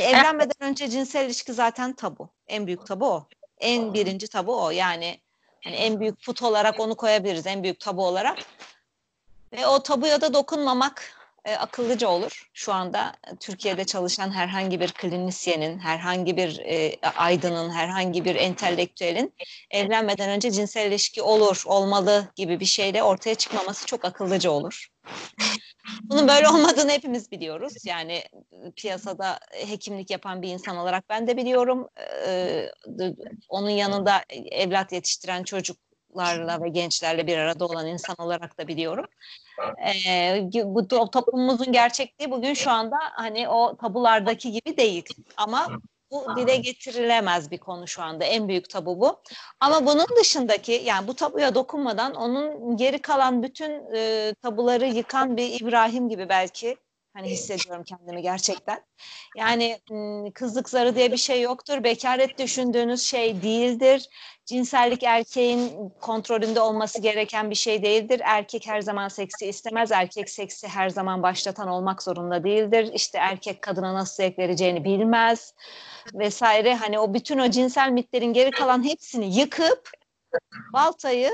Yani evlenmeden önce cinsel ilişki zaten tabu. En büyük tabu o. En birinci tabu o. Yani hani en büyük put olarak onu koyabiliriz. En büyük tabu olarak. Ve o tabuya da dokunmamak e, akıllıca olur. Şu anda e, Türkiye'de çalışan herhangi bir klinisyenin, herhangi bir e, aydının, herhangi bir entelektüelin evlenmeden önce cinsel ilişki olur, olmalı gibi bir şeyle ortaya çıkmaması çok akıllıca olur. Bunun böyle olmadığını hepimiz biliyoruz. Yani piyasada hekimlik yapan bir insan olarak ben de biliyorum. Ee, onun yanında evlat yetiştiren çocuk çocuklarla ve gençlerle bir arada olan insan olarak da biliyorum. Ee, bu toplumumuzun gerçekliği bugün şu anda hani o tabulardaki gibi değil. Ama bu dile getirilemez bir konu şu anda. En büyük tabu bu. Ama bunun dışındaki yani bu tabuya dokunmadan onun geri kalan bütün e, tabuları yıkan bir İbrahim gibi belki Hani hissediyorum kendimi gerçekten. Yani kızlık zarı diye bir şey yoktur. Bekaret düşündüğünüz şey değildir. Cinsellik erkeğin kontrolünde olması gereken bir şey değildir. Erkek her zaman seksi istemez. Erkek seksi her zaman başlatan olmak zorunda değildir. İşte erkek kadına nasıl zevk vereceğini bilmez vesaire. Hani o bütün o cinsel mitlerin geri kalan hepsini yıkıp baltayı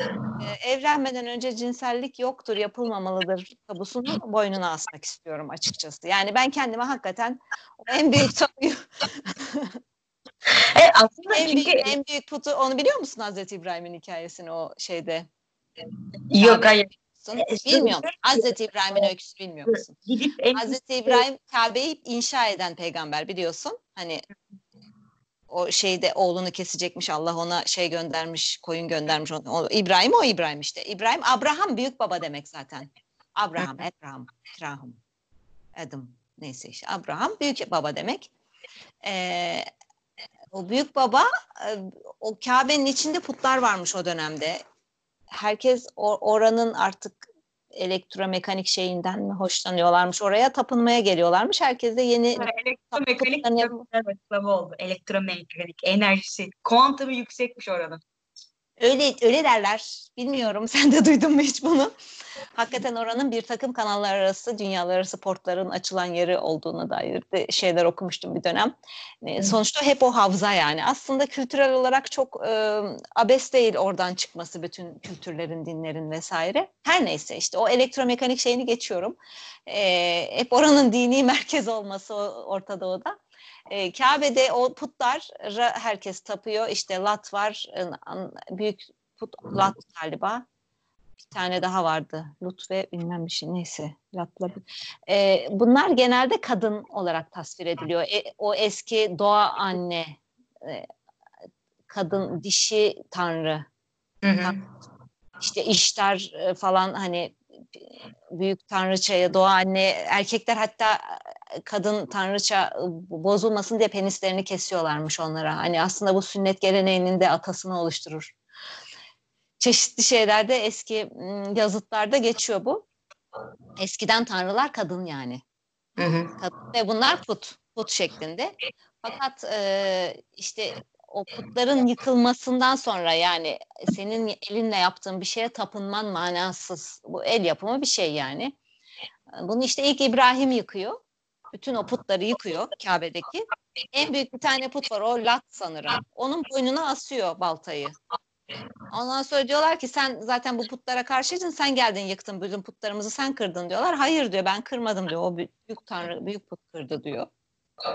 e, evlenmeden önce cinsellik yoktur, yapılmamalıdır tabusunu boynuna asmak istiyorum açıkçası. Yani ben kendime hakikaten en büyük tabuyu en, çünkü... büyük, en büyük putu onu biliyor musun Hazreti İbrahim'in hikayesini o şeyde? Yok hayır. Bilmiyorum. Hazreti İbrahim'in öyküsü bilmiyor musun? Gidip Hazreti İbrahim Kabe'yi inşa eden peygamber biliyorsun. Hani o şeyde oğlunu kesecekmiş Allah ona şey göndermiş koyun göndermiş o, İbrahim o İbrahim işte İbrahim Abraham büyük baba demek zaten Abraham Abraham Abraham Adam neyse işte Abraham büyük baba demek ee, o büyük baba e, o Kabe'nin içinde putlar varmış o dönemde herkes oranın artık elektromekanik şeyinden mi hoşlanıyorlarmış oraya tapınmaya geliyorlarmış. Herkes de yeni elektromekanik açıklama oldu. Elektromekanik enerjisi kuantumu yüksekmiş oranın. Öyle öyle derler. Bilmiyorum sen de duydun mu hiç bunu? Hakikaten oranın bir takım kanallar arası, dünyalar arası portların açılan yeri olduğuna dair de şeyler okumuştum bir dönem. E, sonuçta hep o havza yani. Aslında kültürel olarak çok e, abes değil oradan çıkması bütün kültürlerin, dinlerin vesaire. Her neyse işte o elektromekanik şeyini geçiyorum. E, hep oranın dini merkez olması Orta Doğu'da. E, Kabe'de o putlar herkes tapıyor. İşte Lat var, büyük put Lat galiba. Bir tane daha vardı. Lut ve bilmem bir şey neyse. Lat'la. E, bunlar genelde kadın olarak tasvir ediliyor. E, o eski doğa anne, e, kadın dişi tanrı. Hı hı. İşte iştar falan hani büyük tanrıçaya doğa anne erkekler hatta kadın tanrıça bozulmasın diye penislerini kesiyorlarmış onlara. Hani aslında bu sünnet geleneğinin de atasını oluşturur. Çeşitli şeylerde eski yazıtlarda geçiyor bu. Eskiden tanrılar kadın yani. Hı hı. Kadın ve bunlar put, put şeklinde. Fakat e, işte o putların yıkılmasından sonra yani senin elinle yaptığın bir şeye tapınman manasız. Bu el yapımı bir şey yani. Bunu işte ilk İbrahim yıkıyor. Bütün o putları yıkıyor Kabe'deki. En büyük bir tane put var o Lat sanırım. Onun boynuna asıyor baltayı. Ondan sonra diyorlar ki sen zaten bu putlara karşıydın sen geldin yıktın bütün putlarımızı sen kırdın diyorlar. Hayır diyor ben kırmadım diyor o büyük tanrı büyük put kırdı diyor.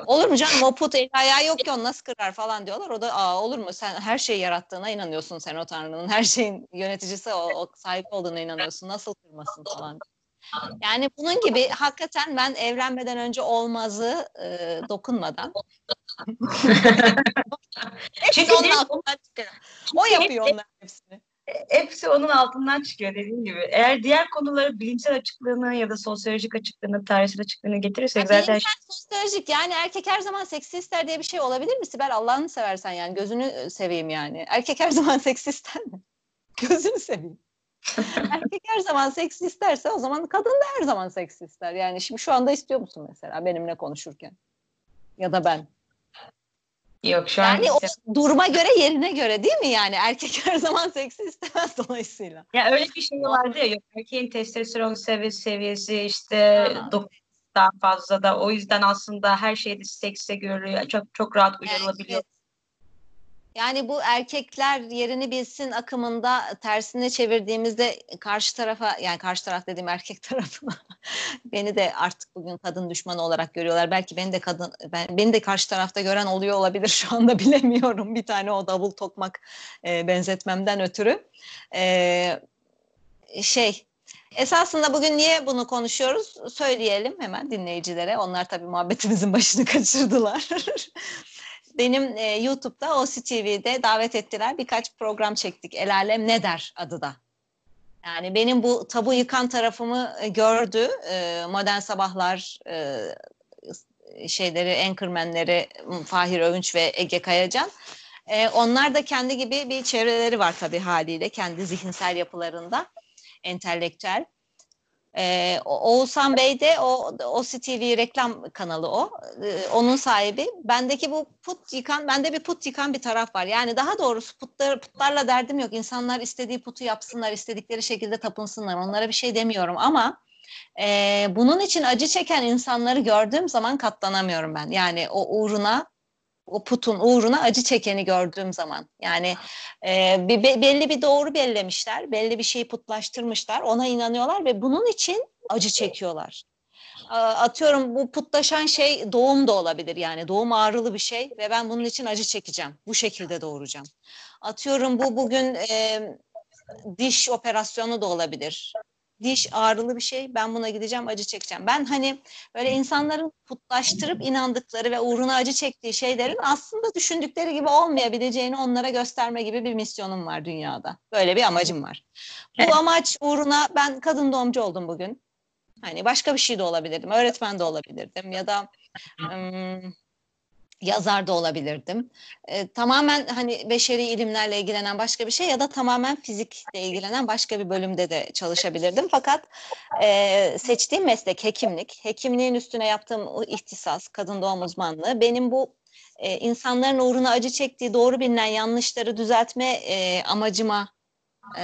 Olur mu canım o put el ayağı yok ki onu nasıl kırar falan diyorlar. O da Aa, olur mu sen her şeyi yarattığına inanıyorsun sen o tanrının. Her şeyin yöneticisi o, o sahip olduğuna inanıyorsun. Nasıl kırmasın falan. Yani bunun gibi hakikaten ben evlenmeden önce olmazı e, dokunmadan. Çünkü onun altından çıkıyor. O yapıyor onların hepsini. Hepsi onun altından çıkıyor dediğim gibi. Eğer diğer konuları bilimsel açıklığını ya da sosyolojik açıklığını, tarihsel açıklığını getirirsek yani zaten... sosyolojik yani erkek her zaman seksi ister diye bir şey olabilir mi Sibel? Allah'ını seversen yani gözünü seveyim yani. Erkek her zaman seksi ister mi? Gözünü seveyim. Erkek her zaman seks isterse o zaman kadın da her zaman seks ister. Yani şimdi şu anda istiyor musun mesela benimle konuşurken? Ya da ben. Yok şu yani an o duruma göre yerine göre değil mi yani? Erkek her zaman seksi istemez dolayısıyla. Ya öyle bir şey vardı ya erkeğin testosteron seviyesi, seviyesi işte daha fazla da o yüzden aslında her şeyde sekse görülüyor. Çok çok rahat uyarılabiliyor. Evet. Yani bu erkekler yerini bilsin akımında tersine çevirdiğimizde karşı tarafa yani karşı taraf dediğim erkek tarafına beni de artık bugün kadın düşmanı olarak görüyorlar. Belki beni de kadın ben beni de karşı tarafta gören oluyor olabilir şu anda bilemiyorum. Bir tane o davul tokmak e, benzetmemden ötürü. E, şey Esasında bugün niye bunu konuşuyoruz? Söyleyelim hemen dinleyicilere. Onlar tabii muhabbetimizin başını kaçırdılar. Benim e, YouTube'da OCTV'de davet ettiler. Birkaç program çektik. El Alem Ne Der adı da. Yani benim bu tabu yıkan tarafımı e, gördü. E, Modern Sabahlar e, şeyleri, anchormenleri Fahir Övünç ve Ege Kayacan. E, onlar da kendi gibi bir çevreleri var tabii haliyle. Kendi zihinsel yapılarında entelektüel. Ee, Oğuzhan Bey de o OCTV reklam kanalı o. Ee, onun sahibi. Bendeki bu put yıkan, bende bir put yıkan bir taraf var. Yani daha doğrusu putlar, putlarla derdim yok. İnsanlar istediği putu yapsınlar, istedikleri şekilde tapınsınlar. Onlara bir şey demiyorum ama e, bunun için acı çeken insanları gördüğüm zaman katlanamıyorum ben. Yani o uğruna o putun uğruna acı çekeni gördüğüm zaman. Yani e, bir, belli bir doğru bellemişler belli bir şeyi putlaştırmışlar ona inanıyorlar ve bunun için acı çekiyorlar. Atıyorum bu putlaşan şey doğum da olabilir yani doğum ağrılı bir şey ve ben bunun için acı çekeceğim bu şekilde doğuracağım. Atıyorum bu bugün e, diş operasyonu da olabilir diş ağrılı bir şey. Ben buna gideceğim, acı çekeceğim. Ben hani böyle insanların putlaştırıp inandıkları ve uğruna acı çektiği şeylerin aslında düşündükleri gibi olmayabileceğini onlara gösterme gibi bir misyonum var dünyada. Böyle bir amacım var. Bu amaç uğruna ben kadın doğumcu oldum bugün. Hani başka bir şey de olabilirdim, öğretmen de olabilirdim ya da ım, yazar da olabilirdim. E, tamamen hani beşeri ilimlerle ilgilenen başka bir şey ya da tamamen fizikle ilgilenen başka bir bölümde de çalışabilirdim. Fakat e, seçtiğim meslek hekimlik. Hekimliğin üstüne yaptığım ihtisas, kadın doğum uzmanlığı benim bu e, insanların uğruna acı çektiği doğru bilinen yanlışları düzeltme e, amacıma e,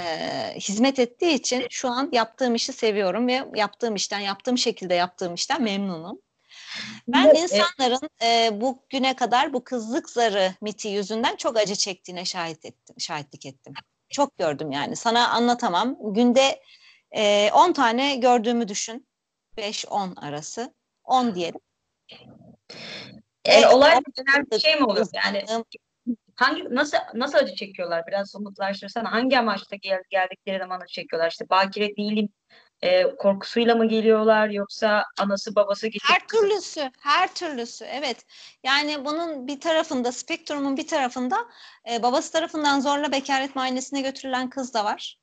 hizmet ettiği için şu an yaptığım işi seviyorum ve yaptığım işten, yaptığım şekilde yaptığım işten memnunum. Ben evet. insanların e, bugüne kadar bu kızlık zarı miti yüzünden çok acı çektiğine şahit ettim, şahitlik ettim. Çok gördüm yani. Sana anlatamam. Günde 10 e, tane gördüğümü düşün. 5-10 arası. 10 diyelim. Yani olay bir şey mi olur? Yani hangi nasıl nasıl acı çekiyorlar? Biraz somutlaştırsana. Hangi amaçla gel, geldikleri zaman acı çekiyorlar? İşte bakire değilim e, korkusuyla mı geliyorlar yoksa anası babası getirip... Her türlüsü, her türlüsü evet. Yani bunun bir tarafında, spektrumun bir tarafında e, babası tarafından zorla bekaret muayenesine götürülen kız da var.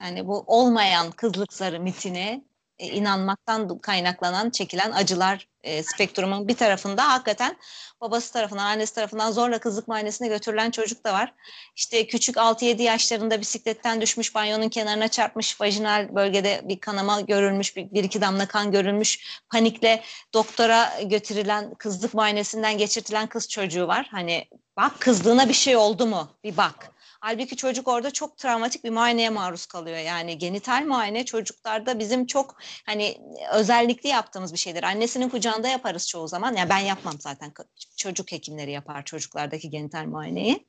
Yani bu olmayan kızlık zarı mitine e, inanmaktan kaynaklanan çekilen acılar e, spektrumun bir tarafında hakikaten babası tarafından, annesi tarafından zorla kızlık muayenesine götürülen çocuk da var. İşte küçük 6-7 yaşlarında bisikletten düşmüş, banyonun kenarına çarpmış, vajinal bölgede bir kanama görülmüş, bir, bir iki damla kan görülmüş. Panikle doktora götürülen, kızlık muayenesinden geçirtilen kız çocuğu var. Hani bak kızlığına bir şey oldu mu? Bir bak. Halbuki çocuk orada çok travmatik bir muayeneye maruz kalıyor. Yani genital muayene çocuklarda bizim çok hani özellikli yaptığımız bir şeydir. Annesinin kucağında yaparız çoğu zaman. Yani ben yapmam zaten. Çocuk hekimleri yapar çocuklardaki genital muayeneyi.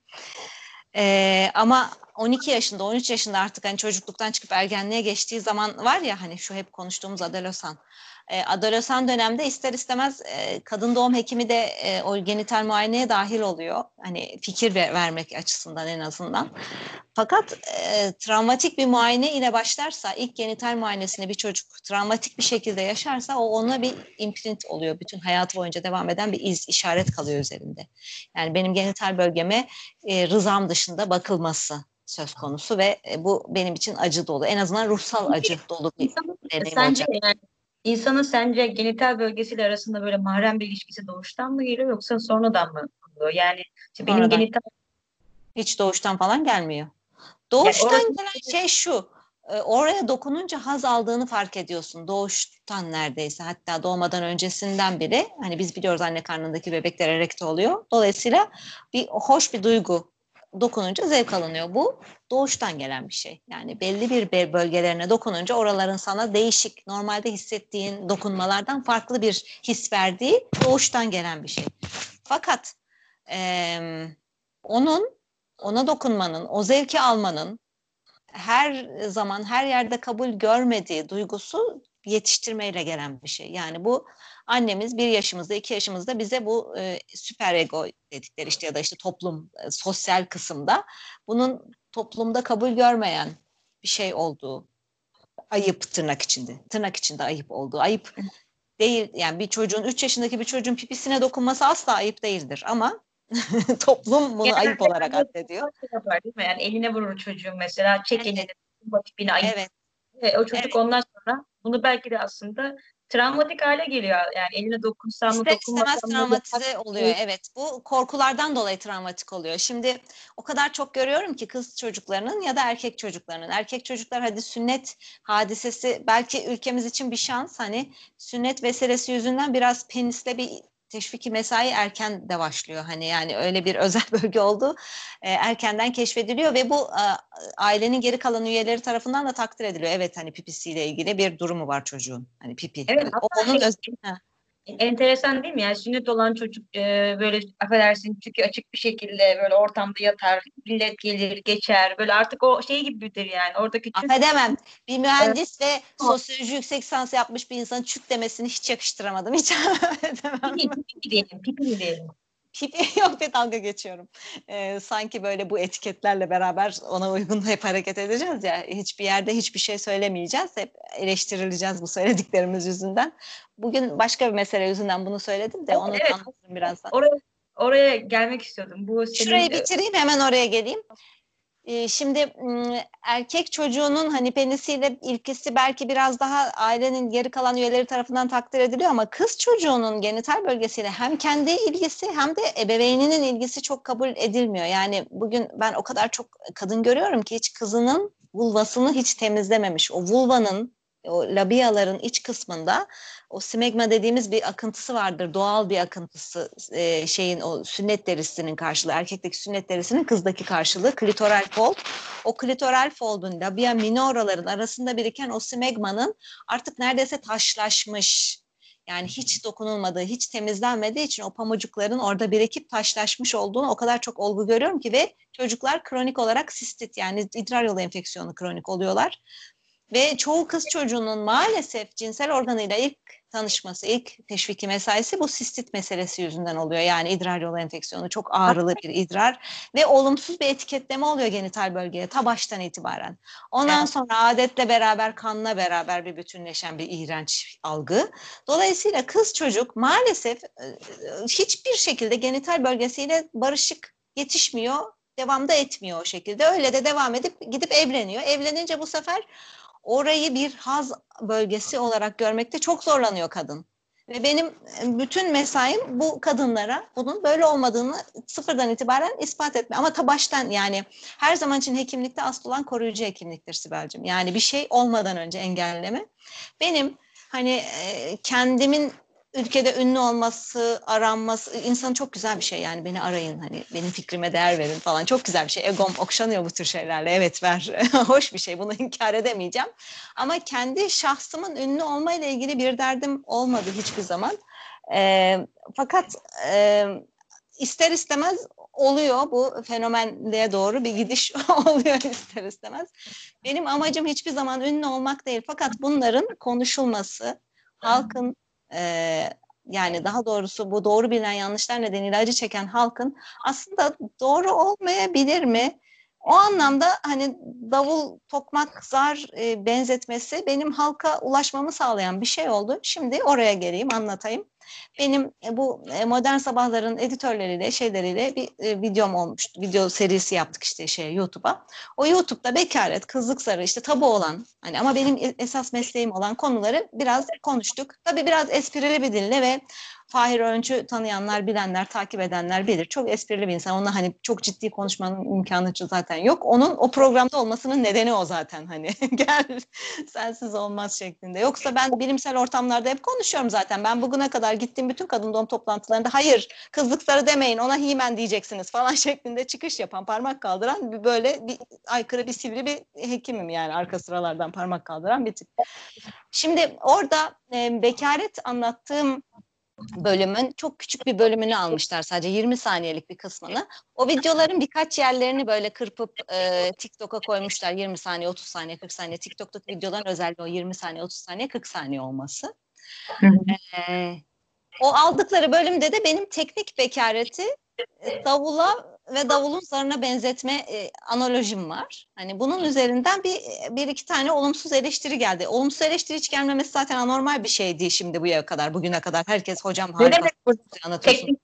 Ee, ama 12 yaşında, 13 yaşında artık hani çocukluktan çıkıp ergenliğe geçtiği zaman var ya hani şu hep konuştuğumuz adolesan e, adolesan dönemde ister istemez e, kadın doğum hekimi de e, o genital muayeneye dahil oluyor. Hani fikir ver, vermek açısından en azından. Fakat e, travmatik bir muayene ile başlarsa ilk genital muayenesini bir çocuk travmatik bir şekilde yaşarsa o ona bir imprint oluyor. Bütün hayatı boyunca devam eden bir iz, işaret kalıyor üzerinde. Yani benim genital bölgeme e, rızam dışında bakılması söz konusu ve e, bu benim için acı dolu. En azından ruhsal acı dolu bir deneyim olacak. Yani İnsanın sence genital bölgesiyle arasında böyle mahrem bir ilişkisi doğuştan mı geliyor yoksa sonradan mı oluyor? Yani işte benim Sonradan. genital Hiç doğuştan falan gelmiyor. Doğuştan orası- gelen şey şu. e, Oraya dokununca haz aldığını fark ediyorsun. Doğuştan neredeyse hatta doğmadan öncesinden bile hani biz biliyoruz anne karnındaki bebekler erekte oluyor. Dolayısıyla bir hoş bir duygu dokununca zevk alınıyor. Bu doğuştan gelen bir şey. Yani belli bir bölgelerine dokununca oraların sana değişik, normalde hissettiğin dokunmalardan farklı bir his verdiği doğuştan gelen bir şey. Fakat e, onun, ona dokunmanın, o zevki almanın her zaman her yerde kabul görmediği duygusu yetiştirmeyle gelen bir şey. Yani bu annemiz bir yaşımızda, iki yaşımızda bize bu e, süper ego dedikleri işte ya da işte toplum, e, sosyal kısımda bunun toplumda kabul görmeyen bir şey olduğu, ayıp tırnak içinde, tırnak içinde ayıp olduğu, ayıp değil yani bir çocuğun, üç yaşındaki bir çocuğun pipisine dokunması asla ayıp değildir ama toplum bunu yani ayıp olarak addediyor. Yapar, değil mi? Yani eline vurur çocuğun mesela, çek evet. elini, pipini ayıp. Evet. Ve o çocuk evet. ondan sonra bunu belki de aslında travmatik hale geliyor. Yani eline dokunsam mı dokunmasam mı? travmatize oluyor. Evet. Bu korkulardan dolayı travmatik oluyor. Şimdi o kadar çok görüyorum ki kız çocuklarının ya da erkek çocuklarının. Erkek çocuklar hadi sünnet hadisesi belki ülkemiz için bir şans. Hani sünnet vesilesi yüzünden biraz penisle bir teşviki mesai erken de başlıyor. Hani yani öyle bir özel bölge oldu. E, erkenden keşfediliyor ve bu e, ailenin geri kalan üyeleri tarafından da takdir ediliyor. Evet hani pipisiyle ilgili bir durumu var çocuğun. Hani pipi. Evet, o, onun şey, enteresan değil mi? Yani sünnet olan çocuk e, böyle affedersin çünkü açık bir şekilde böyle ortamda yatar, millet gelir, geçer. Böyle artık o şey gibidir yani. Oradaki çük... Affedemem. Bir mühendis evet. ve sosyoloji yüksek lisans yapmış bir insanın çük demesini hiç yakıştıramadım. Hiç affedemem. Pipi diyelim, pipi diyelim. Pipi yok bir dalga geçiyorum. Ee, sanki böyle bu etiketlerle beraber ona uygun hep hareket edeceğiz ya. Hiçbir yerde hiçbir şey söylemeyeceğiz. Hep eleştirileceğiz bu söylediklerimiz yüzünden. Bugün başka bir mesele yüzünden bunu söyledim de onu evet, anlatırım birazdan. Oraya, oraya gelmek istiyordum. Bu senin... Şurayı bitireyim hemen oraya geleyim. Ee, şimdi erkek çocuğunun hani penisiyle ilkisi belki biraz daha ailenin geri kalan üyeleri tarafından takdir ediliyor ama kız çocuğunun genital bölgesiyle hem kendi ilgisi hem de ebeveyninin ilgisi çok kabul edilmiyor. Yani bugün ben o kadar çok kadın görüyorum ki hiç kızının vulvasını hiç temizlememiş. O vulvanın o labiyaların iç kısmında o smegma dediğimiz bir akıntısı vardır. Doğal bir akıntısı e, şeyin o sünnet derisinin karşılığı. Erkekteki sünnet derisinin kızdaki karşılığı klitoral fold. O klitoral foldun labia minoraların arasında biriken o smegmanın artık neredeyse taşlaşmış yani hiç dokunulmadığı, hiç temizlenmediği için o pamucukların orada birikip taşlaşmış olduğunu o kadar çok olgu görüyorum ki ve çocuklar kronik olarak sistit yani idrar yolu enfeksiyonu kronik oluyorlar. Ve çoğu kız çocuğunun maalesef cinsel organıyla ilk tanışması, ilk teşviki mesaisi bu sistit meselesi yüzünden oluyor. Yani idrar yolu enfeksiyonu çok ağrılı bir idrar ve olumsuz bir etiketleme oluyor genital bölgeye ta baştan itibaren. Ondan evet. sonra adetle beraber kanla beraber bir bütünleşen bir iğrenç algı. Dolayısıyla kız çocuk maalesef hiçbir şekilde genital bölgesiyle barışık yetişmiyor, devamda etmiyor o şekilde. Öyle de devam edip gidip evleniyor. Evlenince bu sefer orayı bir haz bölgesi olarak görmekte çok zorlanıyor kadın. Ve benim e, bütün mesaim bu kadınlara bunun böyle olmadığını sıfırdan itibaren ispat etme. Ama ta baştan yani her zaman için hekimlikte asıl olan koruyucu hekimliktir Sibel'cim. Yani bir şey olmadan önce engelleme. Benim hani e, kendimin ülkede ünlü olması, aranması insan çok güzel bir şey yani beni arayın hani benim fikrime değer verin falan çok güzel bir şey. Egom okşanıyor bu tür şeylerle evet ver hoş bir şey bunu inkar edemeyeceğim. Ama kendi şahsımın ünlü olmayla ilgili bir derdim olmadı hiçbir zaman. E, fakat e, ister istemez oluyor bu fenomenliğe doğru bir gidiş oluyor ister istemez. Benim amacım hiçbir zaman ünlü olmak değil fakat bunların konuşulması, halkın e, yani daha doğrusu bu doğru bilinen yanlışlar nedeniyle acı çeken halkın aslında doğru olmayabilir mi? O anlamda hani davul, tokmak, zar e, benzetmesi benim halka ulaşmamı sağlayan bir şey oldu. Şimdi oraya geleyim, anlatayım. Benim e, bu e, Modern Sabahların editörleriyle, şeyleriyle bir e, videom olmuştu. Video serisi yaptık işte şey YouTube'a. O YouTube'da bekaret, kızlık sarı işte tabu olan hani ama benim esas mesleğim olan konuları biraz konuştuk. Tabii biraz esprili bir dille ve Fahir Öncü tanıyanlar, bilenler, takip edenler bilir. Çok esprili bir insan. Onunla hani çok ciddi konuşmanın imkanı zaten yok. Onun o programda olmasının nedeni o zaten hani gel sensiz olmaz şeklinde. Yoksa ben bilimsel ortamlarda hep konuşuyorum zaten. Ben bugüne kadar Gittiğim bütün kadın doğum toplantılarında hayır kızlıkları demeyin ona himen diyeceksiniz falan şeklinde çıkış yapan parmak kaldıran bir böyle bir aykırı bir sivri bir hekimim yani arka sıralardan parmak kaldıran bir tip. Şimdi orada e, bekaret anlattığım bölümün çok küçük bir bölümünü almışlar sadece 20 saniyelik bir kısmını. O videoların birkaç yerlerini böyle kırpıp e, TikTok'a koymuşlar 20 saniye 30 saniye 40 saniye TikTok'taki videoların özelliği o 20 saniye 30 saniye 40 saniye olması. E, o aldıkları bölümde de benim teknik bekareti e, davula ve davulun zarına benzetme e, analojim var. Hani bunun üzerinden bir bir iki tane olumsuz eleştiri geldi. Olumsuz eleştiri hiç gelmemesi zaten anormal bir şeydi şimdi bu yere kadar, bugüne kadar. Herkes hocam harika anlatıyorsun. Teknik,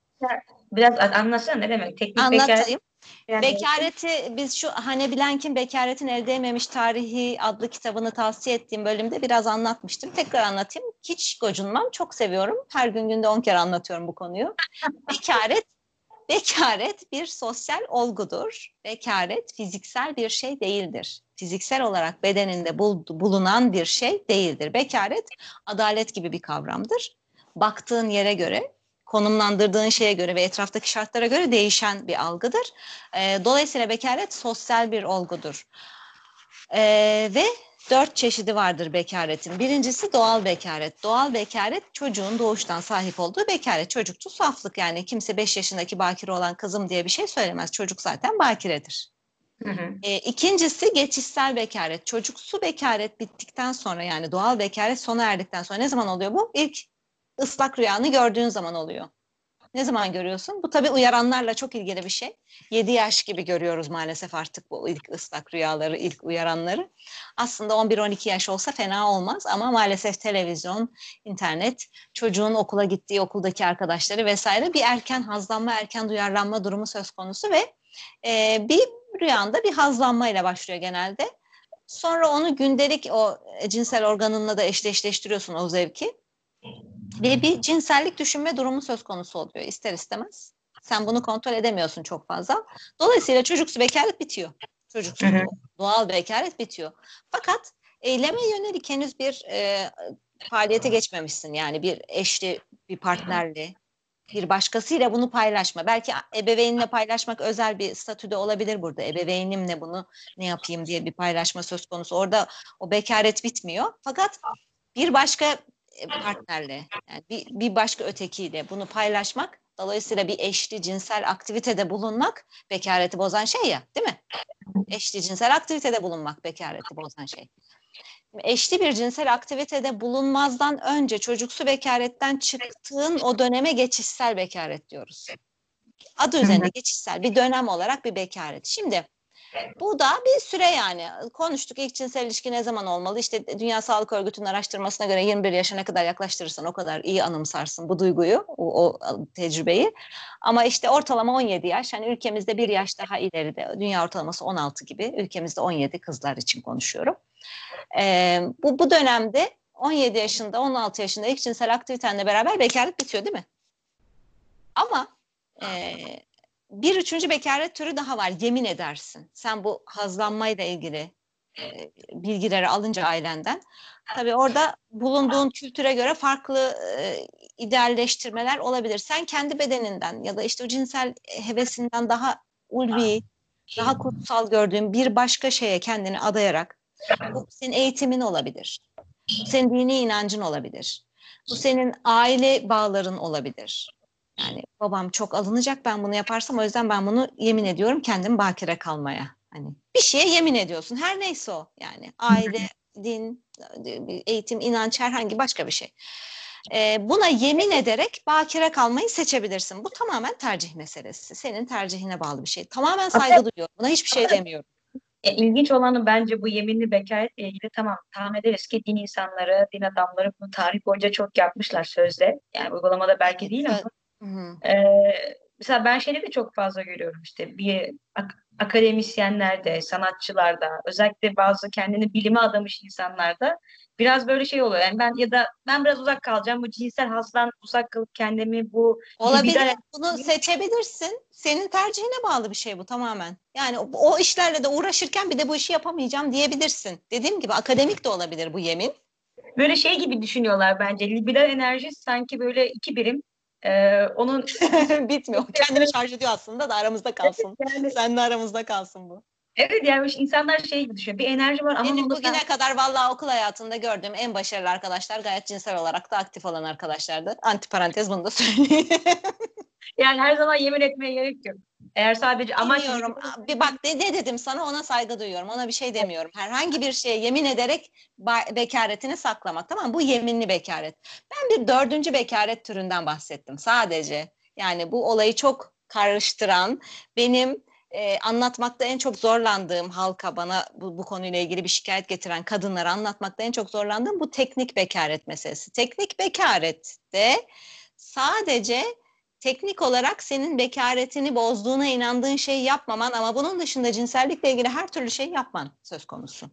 biraz anlatsana ne demek? Teknik Anlatayım. Yani... Bekareti biz şu Hane Blank'in Bekaretin Elde Edememiş Tarihi adlı kitabını tavsiye ettiğim bölümde biraz anlatmıştım. Tekrar anlatayım. Hiç gocunmam. Çok seviyorum. Her gün günde on kere anlatıyorum bu konuyu. Bekaret Bekaret bir sosyal olgudur. Bekaret fiziksel bir şey değildir. Fiziksel olarak bedeninde bul bulunan bir şey değildir. Bekaret adalet gibi bir kavramdır. Baktığın yere göre, konumlandırdığın şeye göre ve etraftaki şartlara göre değişen bir algıdır. E, dolayısıyla bekaret sosyal bir olgudur. E, ve dört çeşidi vardır bekaretin. Birincisi doğal bekaret. Doğal bekaret çocuğun doğuştan sahip olduğu bekaret. Çocukçu saflık yani kimse beş yaşındaki bakire olan kızım diye bir şey söylemez. Çocuk zaten bakiredir. Hı hı. E, ikincisi geçişsel bekaret. Çocuksu bekaret bittikten sonra yani doğal bekaret sona erdikten sonra ne zaman oluyor bu? İlk ıslak rüyanı gördüğün zaman oluyor. Ne zaman görüyorsun? Bu tabii uyaranlarla çok ilgili bir şey. 7 yaş gibi görüyoruz maalesef artık bu ilk ıslak rüyaları, ilk uyaranları. Aslında 11-12 yaş olsa fena olmaz ama maalesef televizyon, internet, çocuğun okula gittiği okuldaki arkadaşları vesaire bir erken hazlanma, erken duyarlanma durumu söz konusu ve e, bir rüyanda bir hazlanmayla başlıyor genelde. Sonra onu gündelik o cinsel organınla da eşleştiriyorsun o zevki ve bir cinsellik düşünme durumu söz konusu oluyor ister istemez. Sen bunu kontrol edemiyorsun çok fazla. Dolayısıyla çocuksu bekaret bitiyor. Çocuksu hı hı. doğal bekaret bitiyor. Fakat eyleme yönelik henüz bir e, faaliyete geçmemişsin. Yani bir eşli, bir partnerli, bir başkasıyla bunu paylaşma. Belki ebeveynle paylaşmak özel bir statüde olabilir burada. Ebeveynimle bunu ne yapayım diye bir paylaşma söz konusu. Orada o bekaret bitmiyor. Fakat bir başka partnerle yani bir, bir başka ötekiyle bunu paylaşmak dolayısıyla bir eşli cinsel aktivitede bulunmak bekareti bozan şey ya değil mi? Eşli cinsel aktivitede bulunmak bekareti bozan şey. Eşli bir cinsel aktivitede bulunmazdan önce çocuksu bekaretten çıktığın o döneme geçişsel bekaret diyoruz. Adı üzerinde geçişsel bir dönem olarak bir bekaret. Şimdi bu da bir süre yani. Konuştuk ilk cinsel ilişki ne zaman olmalı? İşte Dünya Sağlık Örgütü'nün araştırmasına göre 21 yaşına kadar yaklaştırırsan o kadar iyi anımsarsın bu duyguyu, o, o tecrübeyi. Ama işte ortalama 17 yaş. Hani ülkemizde bir yaş daha ileride. Dünya ortalaması 16 gibi. Ülkemizde 17 kızlar için konuşuyorum. Ee, bu, bu dönemde 17 yaşında, 16 yaşında ilk cinsel aktivitenle beraber bekarlık bitiyor değil mi? Ama e, bir üçüncü bekaret türü daha var. Yemin edersin. Sen bu hazlanmayla ilgili e, bilgileri alınca ailenden. Tabii orada bulunduğun kültüre göre farklı e, idealleştirmeler olabilir. Sen kendi bedeninden ya da işte o cinsel hevesinden daha ulvi, daha kutsal gördüğün bir başka şeye kendini adayarak bu senin eğitimin olabilir. Bu senin dini inancın olabilir. Bu senin aile bağların olabilir. Yani babam çok alınacak ben bunu yaparsam o yüzden ben bunu yemin ediyorum kendim bakire kalmaya. Hani bir şeye yemin ediyorsun her neyse o yani aile, din, eğitim, inanç herhangi başka bir şey. Ee, buna yemin ederek bakire kalmayı seçebilirsin. Bu tamamen tercih meselesi. Senin tercihine bağlı bir şey. Tamamen saygı duyuyorum. Buna hiçbir şey demiyorum. E, ilginç olanı bence bu yeminli bekaretle ilgili tamam tahmin ederiz ki din insanları, din adamları bunu tarih boyunca çok yapmışlar sözde. Yani uygulamada belki değil ama Hı Ee, mesela ben şeyleri de çok fazla görüyorum işte bir ak- akademisyenlerde, sanatçılarda, özellikle bazı kendini bilime adamış insanlarda biraz böyle şey oluyor. Yani ben ya da ben biraz uzak kalacağım bu cinsel hazdan uzak kalıp kendimi bu olabilir. Libidar... Bunu seçebilirsin. Senin tercihine bağlı bir şey bu tamamen. Yani o, o işlerle de uğraşırken bir de bu işi yapamayacağım diyebilirsin. Dediğim gibi akademik de olabilir bu yemin. böyle şey gibi düşünüyorlar bence. Libidal enerji sanki böyle iki birim. Ee, onun bitmiyor. Kendini şarj ediyor aslında da aramızda kalsın. yani, Sen de aramızda kalsın bu. evet yani insanlar şey gibi düşünüyor. Bir enerji var ama Benim bugüne sen- kadar vallahi okul hayatında gördüğüm en başarılı arkadaşlar gayet cinsel olarak da aktif olan arkadaşlardı. Antiparantez bunu da söyleyeyim. yani her zaman yemin etmeye gerek yok. Eğer sadece amaç Bilmiyorum. Bir bak ne, ne dedim sana ona saygı duyuyorum. Ona bir şey demiyorum. Herhangi bir şeye yemin ederek bekaretini saklamak. Tamam mı? Bu yeminli bekaret. Ben bir dördüncü bekaret türünden bahsettim sadece. Yani bu olayı çok karıştıran benim e, anlatmakta en çok zorlandığım halka bana bu, bu konuyla ilgili bir şikayet getiren kadınlara anlatmakta en çok zorlandığım bu teknik bekaret meselesi. Teknik bekarette sadece teknik olarak senin bekaretini bozduğuna inandığın şeyi yapmaman ama bunun dışında cinsellikle ilgili her türlü şey yapman söz konusu.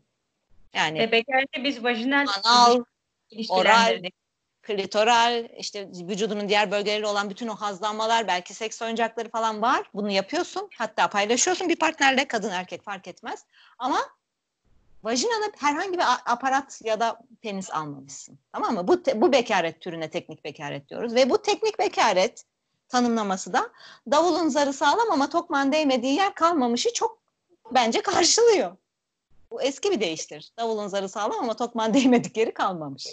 Yani ve bekareti biz vajinal anal, ilişkilendirdik. klitoral, işte vücudunun diğer bölgeleriyle olan bütün o hazlanmalar, belki seks oyuncakları falan var. Bunu yapıyorsun. Hatta paylaşıyorsun bir partnerle, kadın erkek fark etmez. Ama vajinada herhangi bir aparat ya da penis almamışsın. Tamam mı? Bu bu bekaret türüne teknik bekaret diyoruz ve bu teknik bekaret tanımlaması da davulun zarı sağlam ama tokman değmediği yer kalmamışı çok bence karşılıyor. Bu eski bir deyiştir. Davulun zarı sağlam ama tokman değmedikleri kalmamış.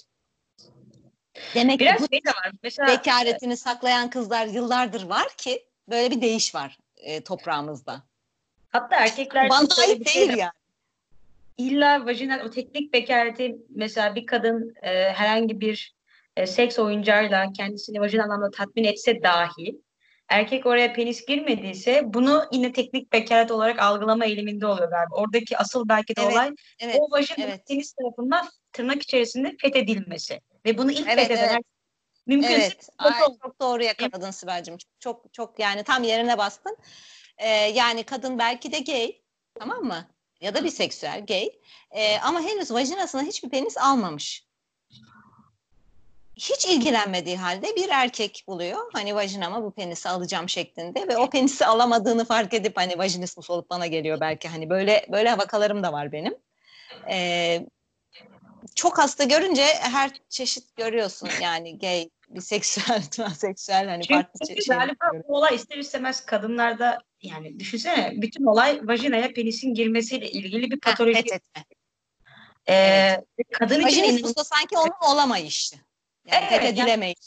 Demek Biraz ki bu şey de var. Mesela bekaretini saklayan kızlar yıllardır var ki böyle bir değiş var e, toprağımızda. hatta erkekler Bana ait şey de değil yani. İlla vajinal o teknik bekareti mesela bir kadın e, herhangi bir e, seks oyuncağıyla kendisini vajinal anlamda tatmin etse dahi erkek oraya penis girmediyse bunu yine teknik bekaret olarak algılama eğiliminde oluyor galiba. Oradaki asıl belki de Evet, olay Evet. o vajinal evet. penis tarafından tırnak içerisinde fethedilmesi ve bunu ilk Evet, fetheden evet. mümkünse Evet, foto ay, çok doğru yakaladın Sibel'cim. Çok çok yani tam yerine bastın. Ee, yani kadın belki de gay, tamam mı? Ya da biseksüel, gay. Ee, ama henüz vajinasına hiçbir penis almamış. Hiç ilgilenmediği halde bir erkek buluyor. Hani vajinama bu penisi alacağım şeklinde ve o penisi alamadığını fark edip hani vajinismus olup bana geliyor belki hani böyle böyle vakalarım da var benim. Ee, çok hasta görünce her çeşit görüyorsun yani gay, biseksüel, transseksüel hani farklı Çünkü çe- şeyler galiba bu olay ister istemez kadınlarda yani düşünsene bütün olay vajinaya penisin girmesiyle ilgili bir Ha, patoloji. fethetme. Ee, Evet. Kadın için sanki onun olamayışı. Yani Evet, fethedilemeyiş.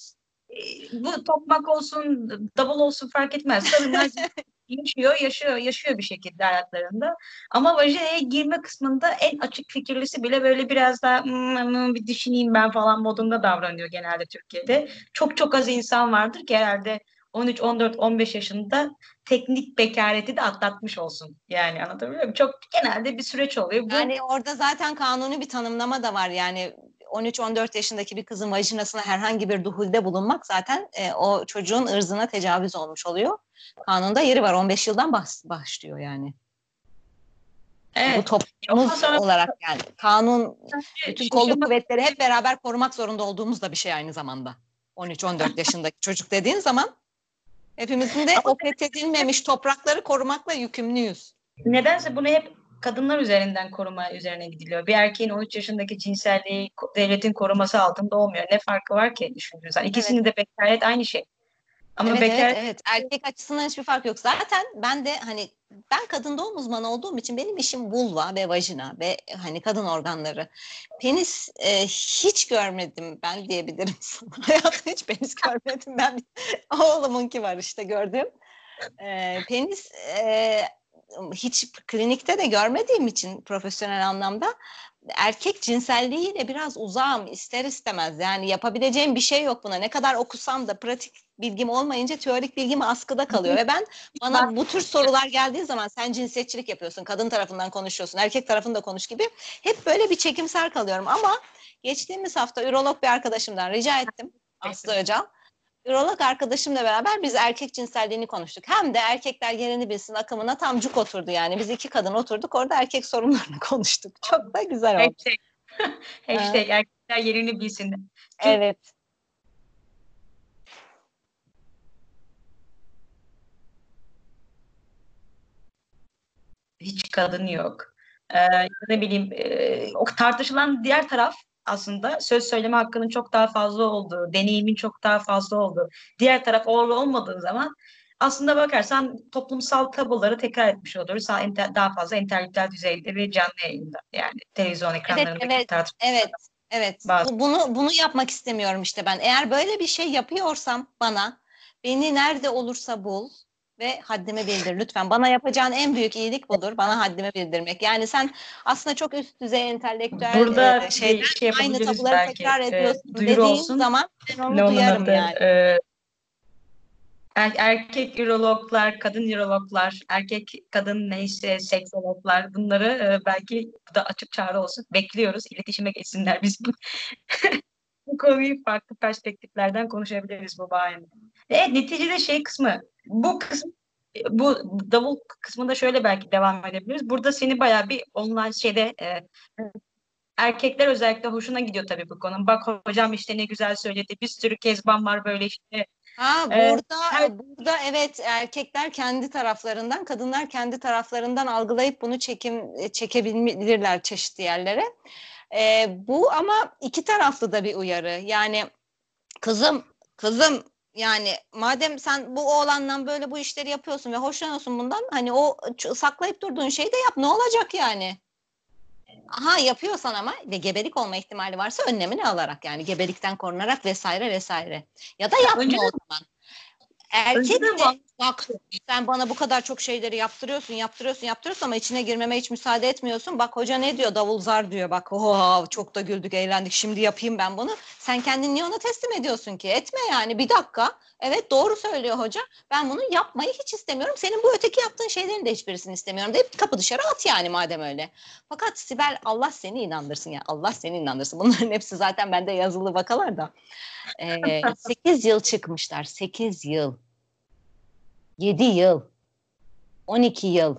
e, bu tokmak olsun, double olsun fark etmez. Kadınlar yaşıyor, yaşıyor, yaşıyor bir şekilde hayatlarında. Ama vajinaya girme kısmında en açık fikirlisi bile böyle biraz daha "Hmm, hmm, bir düşüneyim ben falan modunda davranıyor genelde Türkiye'de. Çok çok az insan vardır ki herhalde 13, 14, 15 yaşında teknik bekareti de atlatmış olsun. Yani anlatabiliyor muyum? Çok genelde bir süreç oluyor. Bu Yani orada zaten kanuni bir tanımlama da var. Yani 13-14 yaşındaki bir kızın vajinasına herhangi bir duhulde bulunmak zaten e, o çocuğun ırzına tecavüz olmuş oluyor. Kanunda yeri var. 15 yıldan bas- başlıyor yani. Bu evet. toplumumuz Ondan sonra- olarak yani kanun bütün kolluk kuvvetleri hep beraber korumak zorunda olduğumuz da bir şey aynı zamanda. 13-14 yaşındaki çocuk dediğin zaman hepimizin de o fethedilmemiş toprakları korumakla yükümlüyüz. Nedense bunu hep kadınlar üzerinden koruma üzerine gidiliyor. Bir erkeğin 13 yaşındaki cinselliği devletin koruması altında olmuyor. Ne farkı var ki düşündüğünüz zaman? İkisinin de bekaret aynı şey. Ama evet, bekaret evet, evet. Erkek açısından hiçbir fark yok. Zaten ben de hani ben kadın doğum uzmanı olduğum için benim işim vulva ve vajina ve hani kadın organları. Penis e, hiç görmedim ben diyebilirim sana. Hayatımda hiç penis görmedim ben. Oğlumunki var işte gördüm. E, penis e, hiç klinikte de görmediğim için profesyonel anlamda erkek cinselliğiyle biraz uzağım ister istemez. Yani yapabileceğim bir şey yok buna. Ne kadar okusam da pratik bilgim olmayınca teorik bilgim askıda kalıyor. Ve ben bana bu tür sorular geldiği zaman sen cinsiyetçilik yapıyorsun, kadın tarafından konuşuyorsun, erkek tarafında konuş gibi hep böyle bir çekimser kalıyorum. Ama geçtiğimiz hafta ürolog bir arkadaşımdan rica ettim. Aslı Öcal. Ürolog arkadaşımla beraber biz erkek cinselliğini konuştuk. Hem de erkekler yerini bilsin akımına tam cuk oturdu yani. Biz iki kadın oturduk orada erkek sorunlarını konuştuk. Çok da güzel oldu. hashtag, hashtag erkekler yerini bilsin. Evet. Hiç kadın yok. Ee, ne bileyim e, o tartışılan diğer taraf aslında söz söyleme hakkının çok daha fazla olduğu, deneyimin çok daha fazla olduğu. Diğer taraf orada olmadığı zaman aslında bakarsan toplumsal tabuları tekrar etmiş oluruz. Daha fazla entelektüel düzeyde ve canlı yayında yani televizyon ekranlarındaki evet, evet, tartışmalar. Evet, evet. Bazı. Bunu bunu yapmak istemiyorum işte ben. Eğer böyle bir şey yapıyorsam bana beni nerede olursa bul ve haddime bildir lütfen. Bana yapacağın en büyük iyilik budur. Bana haddime bildirmek. Yani sen aslında çok üst düzey entelektüel Burada e, şeyler, şey aynı tabuları belki, tekrar e, ediyorsun e, dediğin olsun. zaman ben onu ne duyarım yani. E, er, erkek ürologlar, kadın ürologlar, erkek kadın neyse seksologlar bunları e, belki bu da açık çağrı olsun. Bekliyoruz. İletişime geçsinler biz bu. konuyu farklı perspektiflerden konuşabiliriz bu bahanede. Evet neticede şey kısmı bu kısım bu davul kısmında şöyle belki devam edebiliriz. Burada seni bayağı bir online şeyde e, erkekler özellikle hoşuna gidiyor tabii bu konu. Bak hocam işte ne güzel söyledi. Bir sürü kezban var böyle işte. Ha burada ee, burada evet erkekler kendi taraflarından, kadınlar kendi taraflarından algılayıp bunu çekim çekebilirler çeşitli yerlere. Ee, bu ama iki taraflı da bir uyarı. Yani kızım kızım yani madem sen bu oğlandan böyle bu işleri yapıyorsun ve hoşlanıyorsun bundan hani o saklayıp durduğun şeyi de yap ne olacak yani? Aha yapıyorsan ama ve gebelik olma ihtimali varsa önlemini alarak yani gebelikten korunarak vesaire vesaire. Ya da yapma Önce... o zaman. Erkek de bak sen bana bu kadar çok şeyleri yaptırıyorsun, yaptırıyorsun, yaptırıyorsun ama içine girmeme hiç müsaade etmiyorsun. Bak hoca ne diyor? Davul zar diyor. Bak oha çok da güldük, eğlendik. Şimdi yapayım ben bunu. Sen kendini niye ona teslim ediyorsun ki? Etme yani bir dakika. Evet doğru söylüyor hoca. Ben bunu yapmayı hiç istemiyorum. Senin bu öteki yaptığın şeylerin de hiçbirisini istemiyorum deyip kapı dışarı at yani madem öyle. Fakat Sibel Allah seni inandırsın ya. Allah seni inandırsın. Bunların hepsi zaten bende yazılı vakalar da. Ee, 8 yıl çıkmışlar. 8 yıl. 7 yıl, 12 yıl,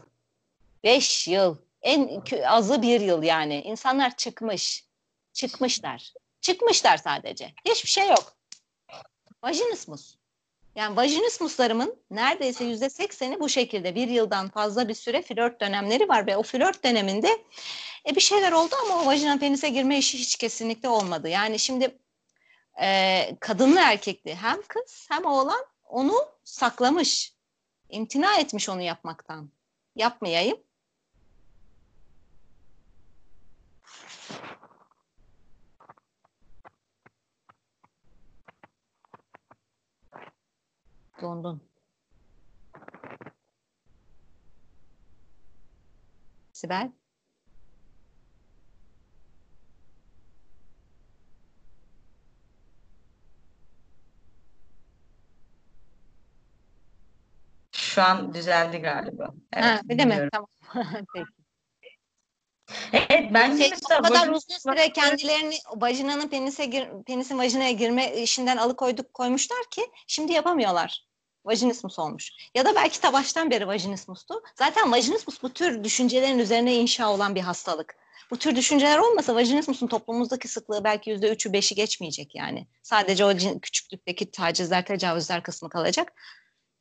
5 yıl, en azı bir yıl yani. İnsanlar çıkmış, çıkmışlar. Çıkmışlar sadece. Hiçbir şey yok. Vajinismus. Yani vajinismuslarımın neredeyse yüzde sekseni bu şekilde bir yıldan fazla bir süre flört dönemleri var ve o flört döneminde e, bir şeyler oldu ama o vajinal penise girme işi hiç kesinlikle olmadı. Yani şimdi e, kadınlı erkekli hem kız hem oğlan onu saklamış imtina etmiş onu yapmaktan. Yapmayayım. Dondun. Sibel? Şu an düzeldi galiba. Evet, ha, öyle mi? Tamam. Peki. Evet bence şey, mesela o kadar vajin... uzun süre kendilerini vajinanın penise gir, penisin vajinaya girme işinden alıkoyduk koymuşlar ki şimdi yapamıyorlar. Vajinismus olmuş. Ya da belki de baştan beri vajinismustu. Zaten vajinismus bu tür düşüncelerin üzerine inşa olan bir hastalık. Bu tür düşünceler olmasa vajinismusun toplumumuzdaki sıklığı belki yüzde üçü beşi geçmeyecek yani. Sadece o küçüklükteki tacizler, tecavüzler kısmı kalacak.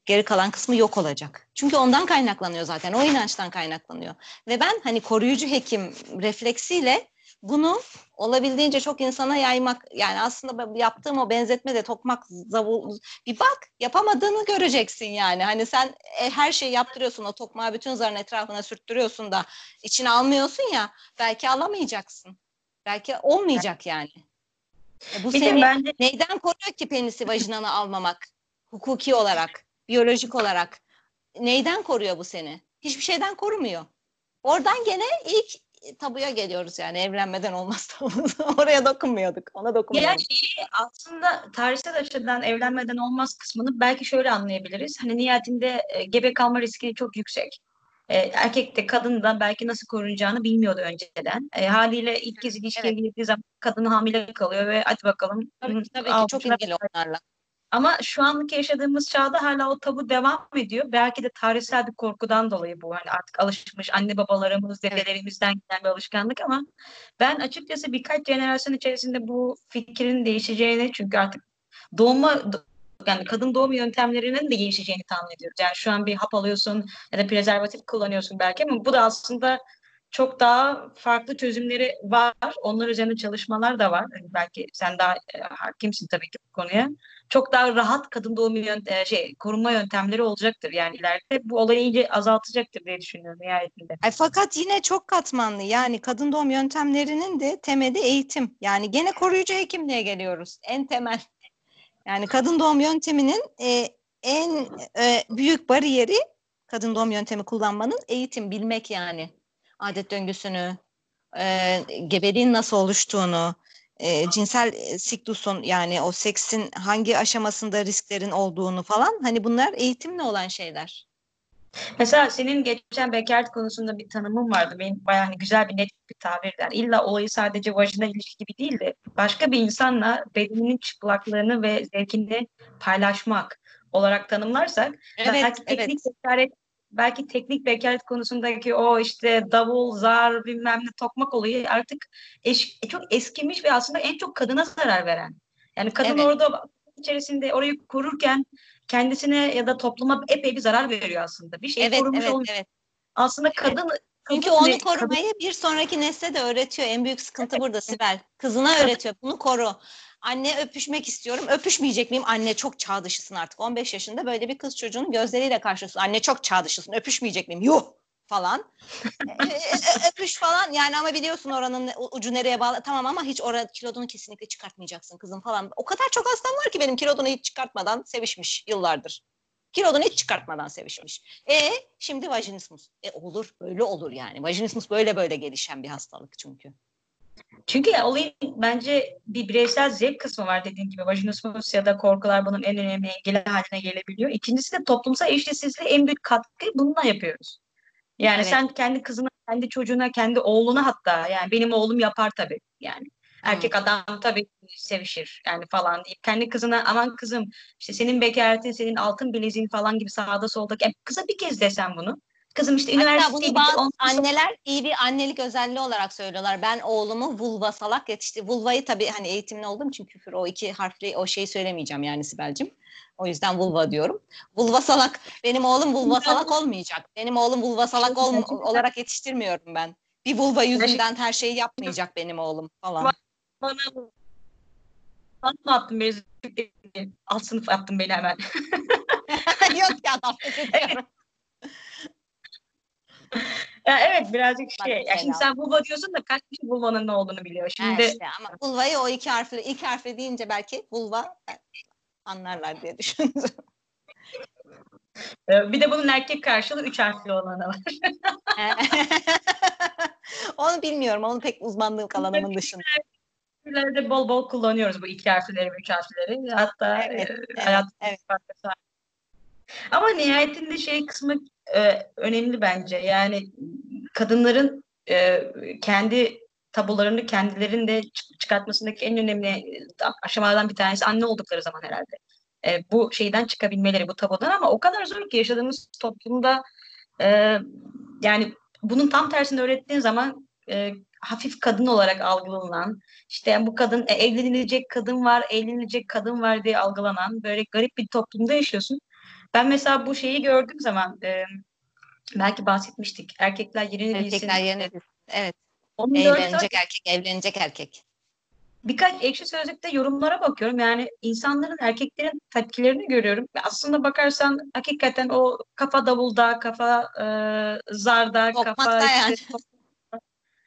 Geri kalan kısmı yok olacak. Çünkü ondan kaynaklanıyor zaten. O inançtan kaynaklanıyor. Ve ben hani koruyucu hekim refleksiyle bunu olabildiğince çok insana yaymak yani aslında yaptığım o benzetme de tokmak zavul bir bak yapamadığını göreceksin yani hani sen e, her şeyi yaptırıyorsun o tokmağı bütün zarın etrafına sürttürüyorsun da içine almıyorsun ya belki alamayacaksın belki olmayacak yani e, bu bir seni bence... neyden koruyor ki penisi vajinanı almamak hukuki olarak biyolojik olarak. Neyden koruyor bu seni? Hiçbir şeyden korumuyor. Oradan gene ilk tabuya geliyoruz yani evlenmeden olmaz tabumuz. Oraya dokunmuyorduk. Ona dokunmuyorduk. Yani aslında tarihsel açıdan evlenmeden olmaz kısmını belki şöyle anlayabiliriz. Hani niyetinde e, gebe kalma riski çok yüksek. E, erkek de kadın da belki nasıl korunacağını bilmiyordu önceden. E, haliyle ilk kez ilişkiye evet. girdiği zaman kadın hamile kalıyor ve hadi bakalım. Tabii, tabii ki çok ilgili onlarla. Ama şu anlık yaşadığımız çağda hala o tabu devam ediyor. Belki de tarihsel bir korkudan dolayı bu. Hani artık alışmış anne babalarımız, dedelerimizden gelen bir alışkanlık ama ben açıkçası birkaç jenerasyon içerisinde bu fikrin değişeceğini çünkü artık doğma yani kadın doğum yöntemlerinin de gelişeceğini tahmin ediyoruz. Yani şu an bir hap alıyorsun ya da prezervatif kullanıyorsun belki ama bu da aslında çok daha farklı çözümleri var. Onlar üzerine çalışmalar da var. Hani belki sen daha e, hakimsin tabii ki bu konuya. Çok daha rahat kadın doğum yöntem, şey korunma yöntemleri olacaktır. Yani ileride bu olayı iyice azaltacaktır diye düşünüyorum nihayetinde. Ay, fakat yine çok katmanlı. Yani kadın doğum yöntemlerinin de temeli eğitim. Yani gene koruyucu hekimliğe geliyoruz. En temel. Yani kadın doğum yönteminin e, en e, büyük bariyeri kadın doğum yöntemi kullanmanın eğitim, bilmek yani. Adet döngüsünü, e, gebeliğin nasıl oluştuğunu, e, cinsel e, siklusun yani o seksin hangi aşamasında risklerin olduğunu falan hani bunlar eğitimle olan şeyler. Mesela senin geçen bekaret konusunda bir tanımın vardı. Benim bayağı hani güzel bir net bir tabir. Yani illa olayı sadece vajina ilişki gibi değil de başka bir insanla bedeninin çıplaklığını ve zevkini paylaşmak olarak tanımlarsak Evet, belki evet. teknik belki teknik bekaret konusundaki o işte davul, zar bilmem ne tokmak olayı artık eş, çok eskimiş ve aslında en çok kadına zarar veren. Yani kadın Evet. orada içerisinde orayı korurken kendisine ya da topluma epey bir zarar veriyor aslında. Bir şey Evet, korumuş evet, olmuyor. evet. Aslında kadın Çünkü onu ve- korumayı bir sonraki nesle de öğretiyor. En büyük sıkıntı burada Sibel. Kızına öğretiyor. Bunu koru. Anne öpüşmek istiyorum. Öpüşmeyecek miyim? Anne çok çağ dışısın artık. 15 yaşında böyle bir kız çocuğunun gözleriyle karşılıyorsun. Anne çok çağ dışısın. Öpüşmeyecek miyim? Yuh falan. E, e, e, öpüş falan yani ama biliyorsun oranın ucu nereye bağlı. Tamam ama hiç orada kilodunu kesinlikle çıkartmayacaksın kızım falan. O kadar çok hastam var ki benim kilodunu hiç çıkartmadan sevişmiş yıllardır. Kilodunu hiç çıkartmadan sevişmiş. E şimdi vajinismus. E olur böyle olur yani. Vajinismus böyle böyle gelişen bir hastalık çünkü. Çünkü ya olayın bence bir bireysel zevk kısmı var dediğin gibi. Vajinismus ya da korkular bunun en önemli engeli haline gelebiliyor. İkincisi de toplumsal eşitsizliğe en büyük katkı bununla yapıyoruz. Yani Evet. sen kendi kızına, kendi çocuğuna, kendi oğluna hatta yani benim oğlum yapar tabii yani. Erkek adam tabii sevişir yani falan deyip kendi kızına aman kızım işte senin bekaretin, senin altın bileziğin falan gibi sağda solda yani kıza bir kez desen bunu. Kızım işte Hatta üniversiteye bunu gitti, bazı anneler iyi bir annelik özelliği olarak söylüyorlar. Ben oğlumu vulva salak yetişti. Vulvayı tabii hani eğitimli olduğum için küfür o iki harfli o şeyi söylemeyeceğim yani Sibel'cim. O yüzden vulva diyorum. Vulva salak. Benim oğlum vulva salak olmayacak. Benim oğlum vulva salak ol- olarak yetiştirmiyorum ben. Bir vulva yüzünden her şeyi yapmayacak benim oğlum falan. bana bana mı attın beni? Alt sınıf attın beni hemen. Yok ya dalga geçiyorum. Ya evet birazcık Bak şey. Ya şimdi sen vulva diyorsun da kaç kişi vulvanın ne olduğunu biliyor. Ha Şimdi işte ama vulvayı o iki harfli ilk harfli deyince belki vulva e, anlarlar diye düşündüm. e, bir de bunun erkek karşılığı üç harfli olanı var. Onu bilmiyorum. Onu pek uzmanlığım alanımın dışında. Türlerde bol bol kullanıyoruz bu iki harfleri ve üç harfleri. Hatta Evet, e, evet, hayatımızda evet. Ama nihayetinde şey kısmı e, önemli bence. Yani kadınların e, kendi tabularını kendilerinde çık- çıkartmasındaki en önemli e, aşamalardan bir tanesi anne oldukları zaman herhalde. E, bu şeyden çıkabilmeleri, bu tabudan ama o kadar zor ki yaşadığımız toplumda e, yani bunun tam tersini öğrettiğin zaman e, hafif kadın olarak algılanan, işte bu kadın e, evlenilecek kadın var, evlenilecek kadın var diye algılanan böyle garip bir toplumda yaşıyorsun. Ben mesela bu şeyi gördüğüm zaman e, belki bahsetmiştik. Erkekler yerini bilsin. Erkekler yerine bilsin. Evet. Onun Evlenecek erkek, evlenecek erkek. birkaç ekşi sözlükte yorumlara bakıyorum. Yani insanların, erkeklerin tepkilerini görüyorum. Ve aslında bakarsan hakikaten o kafa davulda, kafa e, zarda, kafa Tokmakta işte,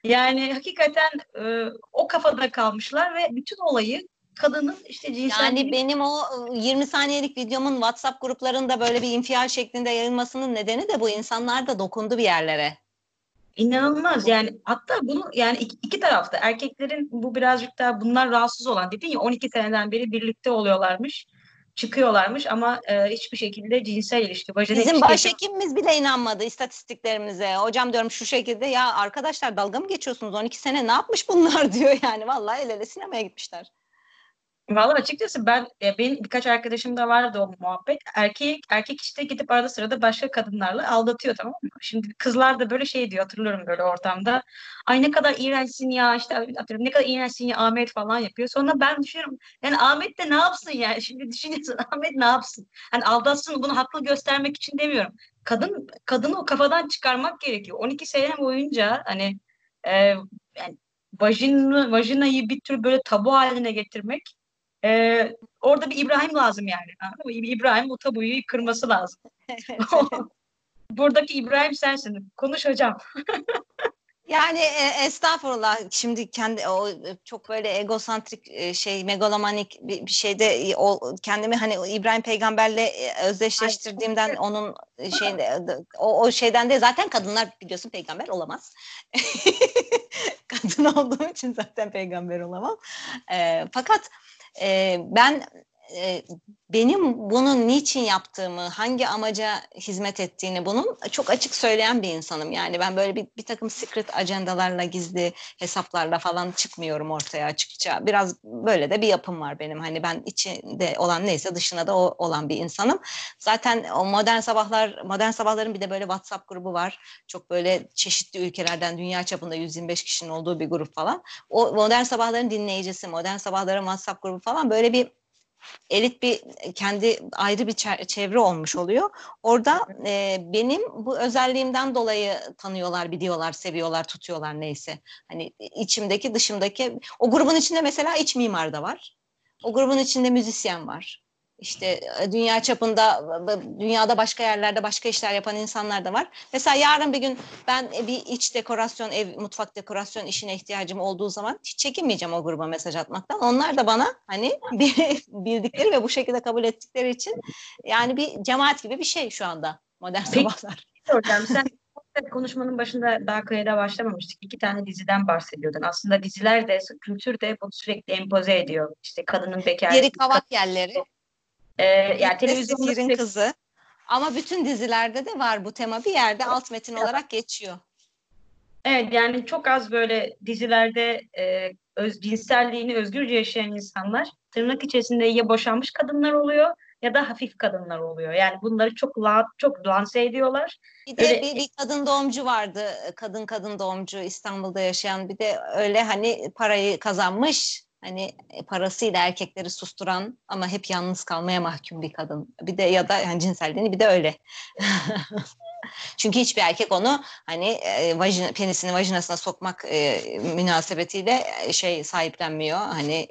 yani hakikaten e, o kafada kalmışlar ve bütün olayı kadının işte cinsel Yani benim o ıı, 20 saniyelik videomun WhatsApp gruplarında böyle bir infial şeklinde yayılmasının nedeni de bu insanlar da dokundu bir yerlere. İnanılmaz yani hatta bunu yani iki, iki tarafta erkeklerin bu birazcık daha bunlar rahatsız olan dedin ya 12 seneden beri birlikte oluyorlarmış çıkıyorlarmış ama e, hiçbir şekilde cinsel ilişki vajinal Bizim ilişki başhekimimiz bile inanmadı istatistiklerimize. Hocam diyorum şu şekilde ya arkadaşlar dalga mı geçiyorsunuz? 12 sene ne yapmış bunlar diyor yani. Vallahi el ele sinemaya gitmişler. Valla açıkçası ben e, benim birkaç arkadaşım da vardı o muhabbet. Erkek erkek işte gidip arada sırada başka kadınlarla aldatıyor tamam mı? Şimdi kızlar da böyle şey diyor hatırlıyorum böyle ortamda. Ay ne kadar iğrençsin ya işte atıyorum ne kadar iğrençsin ya Ahmet falan yapıyor. Sonra ben düşünüyorum yani Ahmet de ne yapsın yani şimdi düşünüyorsun Ahmet ne yapsın? Hani aldatsın bunu haklı göstermek için demiyorum. Kadın kadını o kafadan çıkarmak gerekiyor. 12 sene boyunca hani e, yani vajin, vajinayı bir tür böyle tabu haline getirmek ee, orada bir İbrahim lazım yani. İbrahim o tabuyu kırması lazım. Buradaki İbrahim sensin. Konuş hocam. Yani e, estağfurullah şimdi kendi o çok böyle egosantrik e, şey megalomanik bir, bir şeyde o kendimi hani İbrahim peygamberle e, özdeşleştirdiğimden Aynen. onun şeyinde o, o şeyden de zaten kadınlar biliyorsun peygamber olamaz. Kadın olduğum için zaten peygamber olamam. E, fakat ben e, benim bunun niçin yaptığımı, hangi amaca hizmet ettiğini bunun çok açık söyleyen bir insanım. Yani ben böyle bir, bir takım secret ajandalarla, gizli hesaplarla falan çıkmıyorum ortaya açıkça. Biraz böyle de bir yapım var benim. Hani ben içinde olan neyse dışına da o, olan bir insanım. Zaten o modern sabahlar, modern sabahların bir de böyle WhatsApp grubu var. Çok böyle çeşitli ülkelerden dünya çapında 125 kişinin olduğu bir grup falan. O modern sabahların dinleyicisi, modern sabahların WhatsApp grubu falan böyle bir elit bir kendi ayrı bir çevre olmuş oluyor. Orada e, benim bu özelliğimden dolayı tanıyorlar, biliyorlar, seviyorlar, tutuyorlar neyse. Hani içimdeki, dışımdaki o grubun içinde mesela iç mimar da var. O grubun içinde müzisyen var. İşte e, dünya çapında dünyada başka yerlerde başka işler yapan insanlar da var. Mesela yarın bir gün ben e, bir iç dekorasyon, ev mutfak dekorasyon işine ihtiyacım olduğu zaman hiç çekinmeyeceğim o gruba mesaj atmaktan. Onlar da bana hani bildikleri ve bu şekilde kabul ettikleri için yani bir cemaat gibi bir şey şu anda modern Peki, sabahlar. Hocam sen konuşmanın başında daha kayıda başlamamıştık. İki tane diziden bahsediyordun. Aslında diziler de, kültür de bunu sürekli empoze ediyor. İşte kadının bekar. Geri kavak yerleri. Ee, yani televizyonda sürekli... kızı. Ama bütün dizilerde de var bu tema. Bir yerde alt metin olarak geçiyor. Evet yani çok az böyle dizilerde e, öz, cinselliğini özgürce yaşayan insanlar tırnak içerisinde ya boşanmış kadınlar oluyor ya da hafif kadınlar oluyor. Yani bunları çok la, çok lanse ediyorlar. Bir de öyle... bir, bir kadın doğumcu vardı. Kadın kadın doğumcu İstanbul'da yaşayan bir de öyle hani parayı kazanmış hani e, parasıyla erkekleri susturan ama hep yalnız kalmaya mahkum bir kadın. Bir de ya da yani cinselliğini bir de öyle. Çünkü hiçbir erkek onu hani e, vajina, penisini vajinasına sokmak e, münasebetiyle e, şey sahiplenmiyor. Hani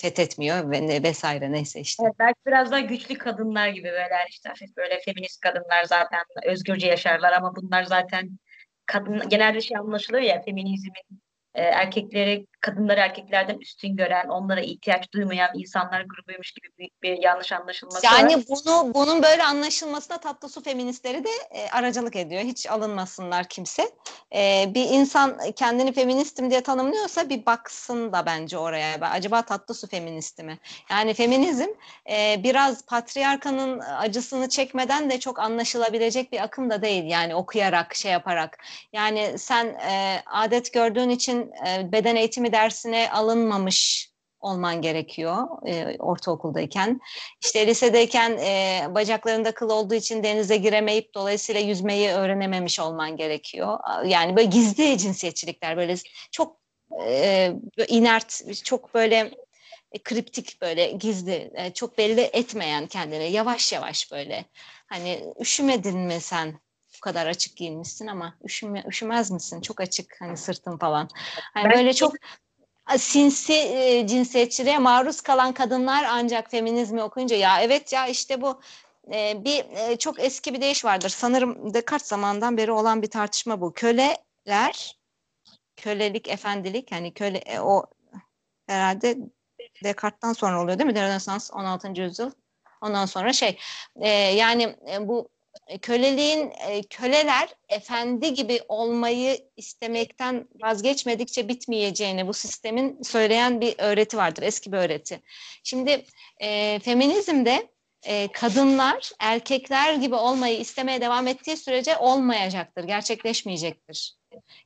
fethetmiyor ve vesaire neyse işte. Evet, belki biraz daha güçlü kadınlar gibi böyle işte böyle feminist kadınlar zaten özgürce yaşarlar ama bunlar zaten kadın genelde şey anlaşılıyor ya feminizmin e, erkekleri, kadınları erkeklerden üstün gören, onlara ihtiyaç duymayan insanlar grubuymuş gibi büyük bir yanlış anlaşılması yani var. bunu bunun böyle anlaşılmasına tatlı su feministleri de e, aracılık ediyor. Hiç alınmasınlar kimse. E, bir insan kendini feministim diye tanımlıyorsa bir baksın da bence oraya. Acaba tatlı su feministi mi? Yani feminizm e, biraz patriarkanın acısını çekmeden de çok anlaşılabilecek bir akım da değil. Yani okuyarak, şey yaparak. Yani sen e, adet gördüğün için e, beden eğitimi dersine alınmamış olman gerekiyor e, ortaokuldayken. İşte lisedeyken e, bacaklarında kıl olduğu için denize giremeyip dolayısıyla yüzmeyi öğrenememiş olman gerekiyor. Yani böyle gizli cinsiyetçilikler böyle çok e, inert, çok böyle e, kriptik böyle gizli, e, çok belli etmeyen kendini yavaş yavaş böyle. Hani üşümedin mi sen kadar açık giyinmişsin ama üşüme, üşümez misin? Çok açık hani sırtın falan. Hani ben böyle çok sinsi e, cinsiyetçiliğe maruz kalan kadınlar ancak feminizmi okuyunca ya evet ya işte bu e, bir e, çok eski bir deyiş vardır. Sanırım Descartes zamandan beri olan bir tartışma bu. Köleler kölelik, efendilik hani köle e, o herhalde Descartes'tan sonra oluyor değil mi? Rönesans 16. yüzyıl. Ondan sonra şey e, yani e, bu köleliğin e, köleler efendi gibi olmayı istemekten vazgeçmedikçe bitmeyeceğini bu sistemin söyleyen bir öğreti vardır. Eski bir öğreti. Şimdi e, feminizmde e, kadınlar erkekler gibi olmayı istemeye devam ettiği sürece olmayacaktır, gerçekleşmeyecektir.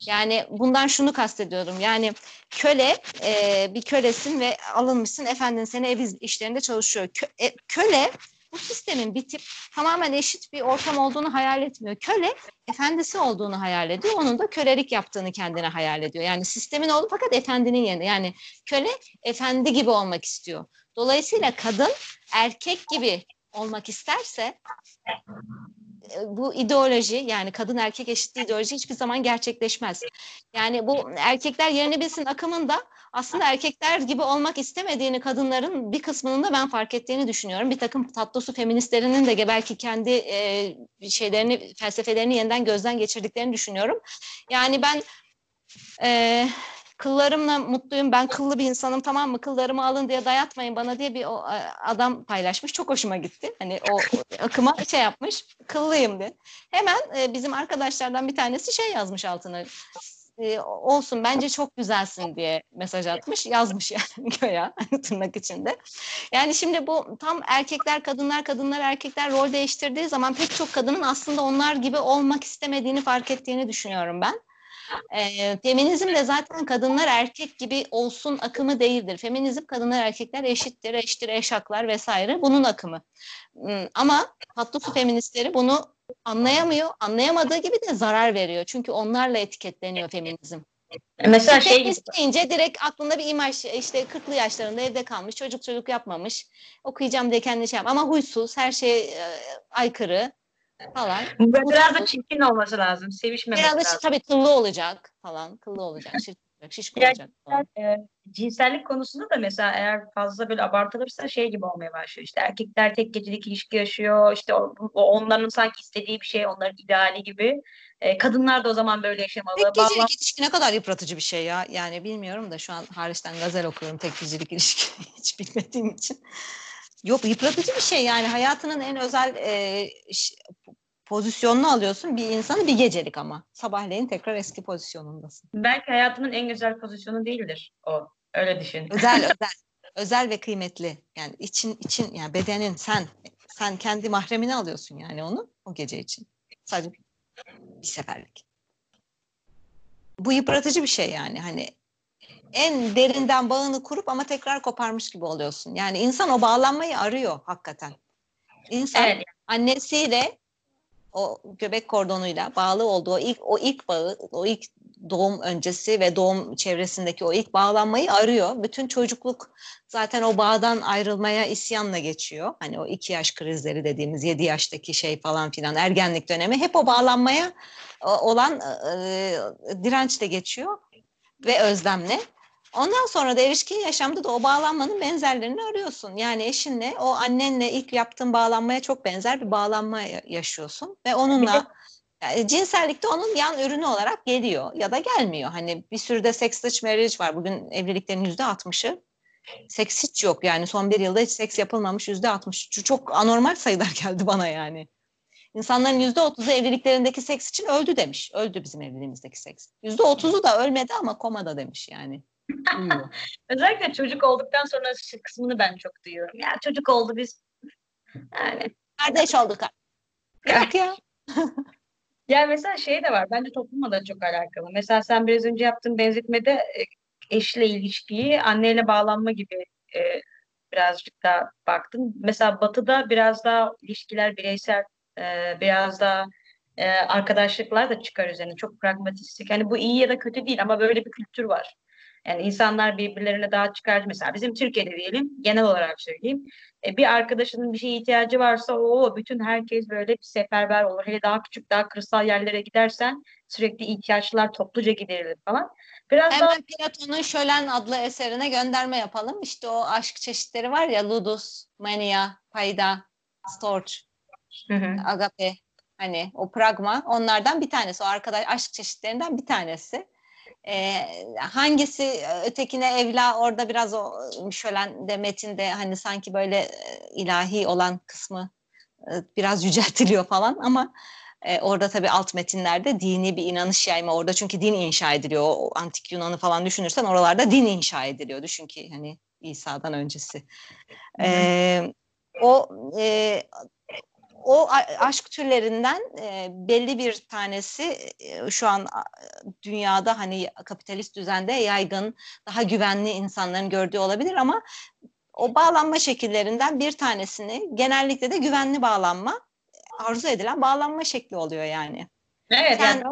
Yani bundan şunu kastediyorum. Yani köle e, bir kölesin ve alınmışsın efendin seni ev işlerinde çalışıyor. Kö, e, köle bu sistemin bitip tamamen eşit bir ortam olduğunu hayal etmiyor. Köle efendisi olduğunu hayal ediyor. Onun da kölelik yaptığını kendine hayal ediyor. Yani sistemin olduğu fakat efendinin yerinde. Yani köle efendi gibi olmak istiyor. Dolayısıyla kadın erkek gibi olmak isterse bu ideoloji yani kadın erkek eşitliği ideoloji hiçbir zaman gerçekleşmez. Yani bu erkekler yerini bilsin akımında aslında erkekler gibi olmak istemediğini kadınların bir kısmının da ben fark ettiğini düşünüyorum. Bir takım tatlı su feministlerinin de belki kendi e, şeylerini, felsefelerini yeniden gözden geçirdiklerini düşünüyorum. Yani ben e, kıllarımla mutluyum ben kıllı bir insanım tamam mı? Kıllarımı alın diye dayatmayın bana diye bir o, adam paylaşmış. Çok hoşuma gitti. Hani o akıma şey yapmış kıllıyım diye. Hemen e, bizim arkadaşlardan bir tanesi şey yazmış altına. E, olsun bence çok güzelsin diye mesaj atmış. Yazmış yani göya hani tırnak içinde. Yani şimdi bu tam erkekler kadınlar kadınlar erkekler rol değiştirdiği zaman pek çok kadının aslında onlar gibi olmak istemediğini fark ettiğini düşünüyorum ben. E, feminizm de zaten kadınlar erkek gibi olsun akımı değildir. Feminizm kadınlar erkekler eşittir, eşittir, eşaklar vesaire bunun akımı. Ama tatlı su feministleri bunu anlayamıyor. Anlayamadığı gibi de zarar veriyor. Çünkü onlarla etiketleniyor feminizm. Mesela şey gibi. deyince direkt aklında bir imaj işte 40'lı yaşlarında evde kalmış çocuk çocuk yapmamış okuyacağım diye kendi şey ama huysuz her şey e, aykırı falan. Biraz da çirkin olması lazım. Sevişmemesi Biraz da lazım. tabii kıllı olacak falan. Kıllı olacak. Şişko olacak. Falan. E, cinsellik konusunda da mesela eğer fazla böyle abartılırsa şey gibi olmaya başlıyor. İşte erkekler tek gecelik ilişki yaşıyor. İşte o, onların sanki istediği bir şey, onların ideali gibi. E, kadınlar da o zaman böyle yaşamalı. Tek gecelik Bağlan- ilişki ne kadar yıpratıcı bir şey ya. Yani bilmiyorum da şu an hariçten gazel okuyorum tek gecelik ilişki hiç bilmediğim için. Yok yıpratıcı bir şey yani hayatının en özel e, pozisyonunu alıyorsun bir insanı bir gecelik ama. Sabahleyin tekrar eski pozisyonundasın. Belki hayatının en güzel pozisyonu değildir o. Öyle düşün. Özel özel. özel ve kıymetli. Yani için için yani bedenin sen sen kendi mahremini alıyorsun yani onu o gece için. Sadece bir seferlik. Bu yıpratıcı bir şey yani hani en derinden bağını kurup ama tekrar koparmış gibi oluyorsun. Yani insan o bağlanmayı arıyor hakikaten. İnsan Evet. annesiyle o göbek kordonuyla bağlı olduğu o ilk o ilk bağı, o ilk doğum öncesi ve doğum çevresindeki o ilk bağlanmayı arıyor. Bütün çocukluk zaten o bağdan ayrılmaya isyanla geçiyor. Hani o iki yaş krizleri dediğimiz yedi yaştaki şey falan filan ergenlik dönemi hep o bağlanmaya olan e, dirençle geçiyor ve özlemle. Ondan sonra da erişkin yaşamda da o bağlanmanın benzerlerini arıyorsun. Yani eşinle, o annenle ilk yaptığın bağlanmaya çok benzer bir bağlanma yaşıyorsun. Ve onunla yani cinsellikte onun yan ürünü olarak geliyor ya da gelmiyor. Hani bir sürü de sex marriage var. Bugün evliliklerin yüzde altmışı seks hiç yok. Yani son bir yılda hiç seks yapılmamış yüzde altmış. Çok anormal sayılar geldi bana yani. İnsanların yüzde otuzu evliliklerindeki seks için öldü demiş. Öldü bizim evliliğimizdeki seks. Yüzde otuzu da ölmedi ama komada demiş yani. Özellikle çocuk olduktan sonra şu kısmını ben çok duyuyorum. Ya çocuk oldu biz. Yani. Kardeş olduk. Yok ya. Ya mesela şey de var. Bence toplumla da çok alakalı. Mesela sen biraz önce yaptığın benzetmede e, eşle ilişkiyi anneyle bağlanma gibi e, birazcık daha baktın. Mesela Batı'da biraz daha ilişkiler bireysel, e, biraz daha e, arkadaşlıklar da çıkar üzerine. Çok pragmatistik. Hani bu iyi ya da kötü değil ama böyle bir kültür var. Yani insanlar birbirlerine daha çıkarcı. Mesela bizim Türkiye'de diyelim, genel olarak söyleyeyim. E, bir arkadaşının bir şeye ihtiyacı varsa o bütün herkes böyle bir seferber olur. Hele daha küçük, daha kırsal yerlere gidersen sürekli ihtiyaçlar topluca giderilir falan. Biraz daha Hemen Platon'un Şölen adlı eserine gönderme yapalım. İşte o aşk çeşitleri var ya Ludus, Mania, Payda, Storch, Hı hı. Agape. Hani o pragma onlardan bir tanesi. O arkadaş aşk çeşitlerinden bir tanesi. Ee, hangisi ötekine evla orada biraz o şölen de metinde hani sanki böyle e, ilahi olan kısmı e, biraz yüceltiliyor falan ama e, orada tabii alt metinlerde dini bir inanış yayma orada çünkü din inşa ediliyor. O antik Yunan'ı falan düşünürsen oralarda din inşa ediliyor. Düşün ki hani İsa'dan öncesi. Ee, o e, o aşk türlerinden e, belli bir tanesi e, şu an dünyada hani kapitalist düzende yaygın, daha güvenli insanların gördüğü olabilir ama o bağlanma şekillerinden bir tanesini genellikle de güvenli bağlanma arzu edilen bağlanma şekli oluyor yani. Evet. Sen, yani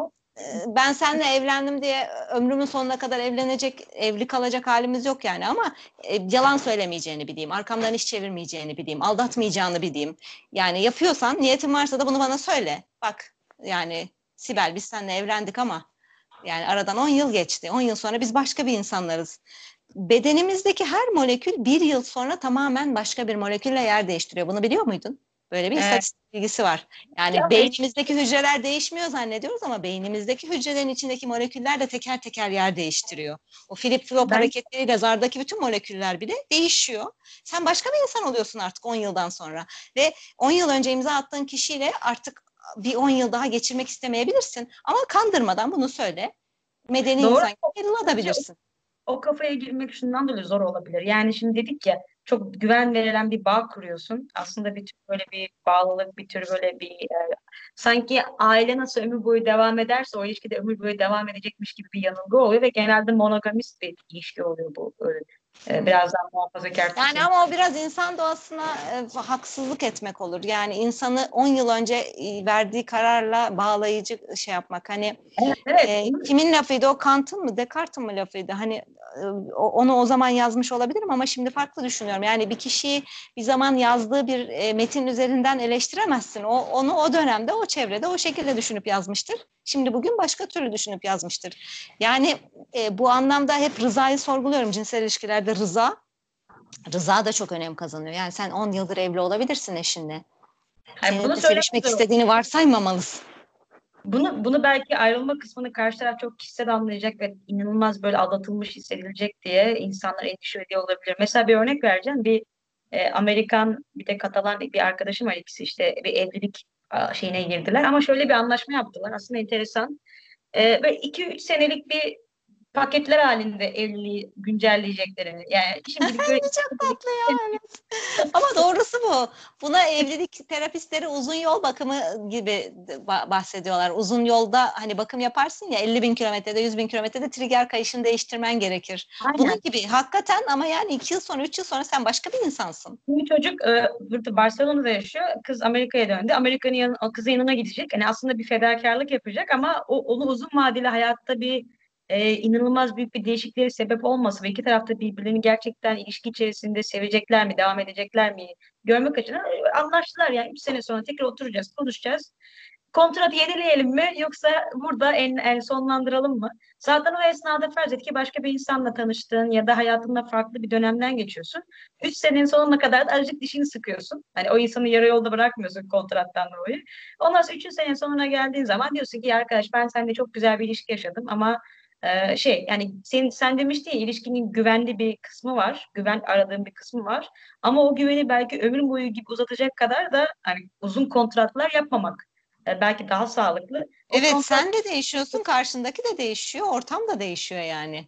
ben seninle evlendim diye ömrümün sonuna kadar evlenecek, evli kalacak halimiz yok yani ama e, yalan söylemeyeceğini bileyim, arkamdan iş çevirmeyeceğini bileyim, aldatmayacağını bileyim. Yani yapıyorsan, niyetin varsa da bunu bana söyle. Bak yani Sibel biz seninle evlendik ama yani aradan 10 yıl geçti. 10 yıl sonra biz başka bir insanlarız. Bedenimizdeki her molekül bir yıl sonra tamamen başka bir molekülle yer değiştiriyor. Bunu biliyor muydun? Böyle bir evet. istatistik bilgisi var. Yani ya beynimizdeki hücreler değişmiyor zannediyoruz ama beynimizdeki hücrelerin içindeki moleküller de teker teker yer değiştiriyor. O flip flop ben... hareketleriyle zardaki bütün moleküller bile değişiyor. Sen başka bir insan oluyorsun artık 10 yıldan sonra. Ve 10 yıl önce imza attığın kişiyle artık bir 10 yıl daha geçirmek istemeyebilirsin. Ama kandırmadan bunu söyle. Medeni Doğru. insan ayrılabilirsin. O kafaya girmek şundan dolayı zor olabilir. Yani şimdi dedik ya çok güven verilen bir bağ kuruyorsun. Aslında bir tür böyle bir bağlılık, bir tür böyle bir e, sanki aile nasıl ömür boyu devam ederse o ilişki de ömür boyu devam edecekmiş gibi bir yanılgı oluyor ve genelde monogamist bir ilişki oluyor bu. Öyle ee, biraz daha muhafazakar. Yani ama o biraz insan doğasına e, haksızlık etmek olur. Yani insanı 10 yıl önce e, verdiği kararla bağlayıcı şey yapmak. Hani evet, evet. E, kimin lafıydı o Kant'ın mı Descartes'in mı lafıydı? Hani e, onu o zaman yazmış olabilirim ama şimdi farklı düşünüyorum. Yani bir kişiyi bir zaman yazdığı bir e, metin üzerinden eleştiremezsin. O onu o dönemde o çevrede o şekilde düşünüp yazmıştır. Şimdi bugün başka türlü düşünüp yazmıştır. Yani e, bu anlamda hep rızayı sorguluyorum cinsel ilişkilerde rıza. Rıza da çok önem kazanıyor. Yani sen 10 yıldır evli olabilirsin eşinle. Senin bunu sevişmek istediğini varsaymamalısın. Bunu bunu belki ayrılma kısmını karşı taraf çok kişisel anlayacak ve inanılmaz böyle aldatılmış hissedilecek diye insanlar endişe ediyor olabilir. Mesela bir örnek vereceğim. Bir e, Amerikan bir de Katalan bir arkadaşım var ikisi işte bir evlilik şeyine girdiler ama şöyle bir anlaşma yaptılar. Aslında enteresan. E, ve 2-3 senelik bir paketler halinde evliliği güncelleyeceklerini. Yani şimdi böyle... çok tatlı ya. Ama doğrusu bu. Buna evlilik terapistleri uzun yol bakımı gibi bahsediyorlar. Uzun yolda hani bakım yaparsın ya 50 bin kilometrede 100 bin kilometrede trigger kayışını değiştirmen gerekir. Aynen. Bunun gibi hakikaten ama yani 2 yıl sonra 3 yıl sonra sen başka bir insansın. Bir çocuk e, burada Barcelona'da yaşıyor. Kız Amerika'ya döndü. Amerika'nın yanına, kızın yanına gidecek. Yani aslında bir fedakarlık yapacak ama o, onu uzun vadeli hayatta bir e, inanılmaz büyük bir değişikliğe sebep olması ve iki tarafta birbirlerini gerçekten ilişki içerisinde sevecekler mi, devam edecekler mi görmek açısından anlaştılar. Yani üç sene sonra tekrar oturacağız, konuşacağız. Kontratı yenileyelim mi yoksa burada en, en sonlandıralım mı? Zaten o esnada farz et ki başka bir insanla tanıştın ya da hayatında farklı bir dönemden geçiyorsun. Üç senenin sonuna kadar da azıcık dişini sıkıyorsun. Hani o insanı yarı yolda bırakmıyorsun kontrattan dolayı. Ondan sonra üçüncü senenin sonuna geldiğin zaman diyorsun ki arkadaş ben seninle çok güzel bir ilişki yaşadım ama ee, şey yani sen, sen demiştin ya ilişkinin güvenli bir kısmı var. Güven aradığım bir kısmı var. Ama o güveni belki ömür boyu gibi uzatacak kadar da hani uzun kontratlar yapmamak e, belki daha sağlıklı. O evet kontrat... sen de değişiyorsun, karşındaki de değişiyor, ortam da değişiyor yani.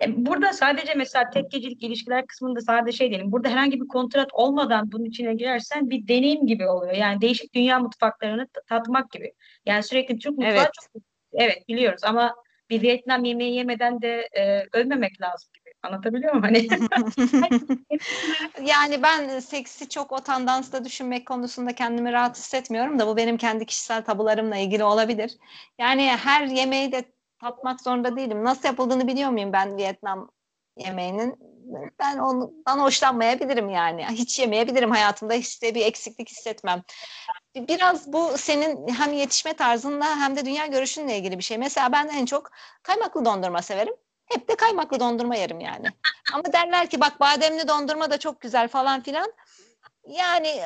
E, burada sadece mesela tek gecelik ilişkiler kısmında sadece şey diyelim. Burada herhangi bir kontrat olmadan bunun içine girersen bir deneyim gibi oluyor. Yani değişik dünya mutfaklarını tatmak gibi. Yani sürekli Türk mutfağı evet. çok evet biliyoruz ama bir Vietnam yemeği yemeden de e, ölmemek lazım gibi. Anlatabiliyor muyum? Hani yani ben seksi çok o tandansta düşünmek konusunda kendimi rahat hissetmiyorum da bu benim kendi kişisel tabularımla ilgili olabilir. Yani her yemeği de tatmak zorunda değilim. Nasıl yapıldığını biliyor muyum ben Vietnam yemeğinin? Ben ondan hoşlanmayabilirim yani. Hiç yemeyebilirim hayatımda. Hiç de bir eksiklik hissetmem biraz bu senin hem yetişme tarzınla hem de dünya görüşünle ilgili bir şey. Mesela ben en çok kaymaklı dondurma severim. Hep de kaymaklı dondurma yerim yani. Ama derler ki bak bademli dondurma da çok güzel falan filan. Yani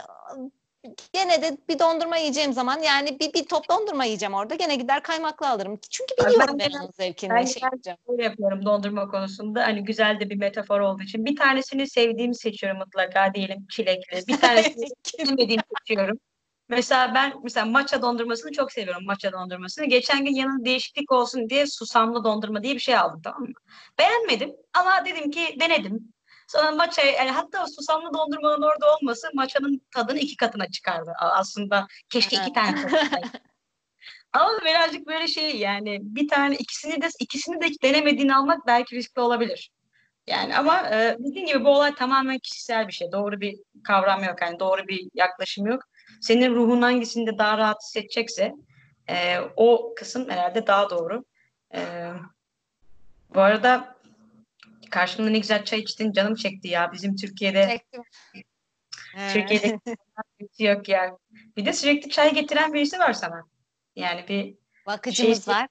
gene de bir dondurma yiyeceğim zaman yani bir, bir top dondurma yiyeceğim orada. Gene gider kaymaklı alırım. Çünkü biliyorum ben, ben onun zevkini. Ben şey böyle yapıyorum dondurma konusunda. Hani güzel de bir metafor olduğu için. Bir tanesini sevdiğimi seçiyorum mutlaka diyelim çilekli. Bir tanesini sevmediğimi seçiyorum. Mesela ben mesela matcha dondurmasını çok seviyorum matcha dondurmasını. Geçen gün yanında değişiklik olsun diye susamlı dondurma diye bir şey aldım tamam mı? Beğenmedim ama dedim ki denedim. Sonra maça yani hatta susamlı dondurmanın orada olması maçanın tadını iki katına çıkardı. Aslında keşke iki tane. Ama birazcık böyle şey yani bir tane ikisini de ikisini de denemediğini almak belki riskli olabilir. Yani ama e, dediğim gibi bu olay tamamen kişisel bir şey. Doğru bir kavram yok. Yani doğru bir yaklaşım yok. Senin ruhun hangisinde daha rahat hissedecekse e, o kısım herhalde daha doğru. E, bu arada karşımda ne güzel çay içtin canım çekti ya. Bizim Türkiye'de Çektim. Türkiye'de yok yani. Bir de sürekli çay getiren birisi var sana. Yani bir Bakıcımız şey, var.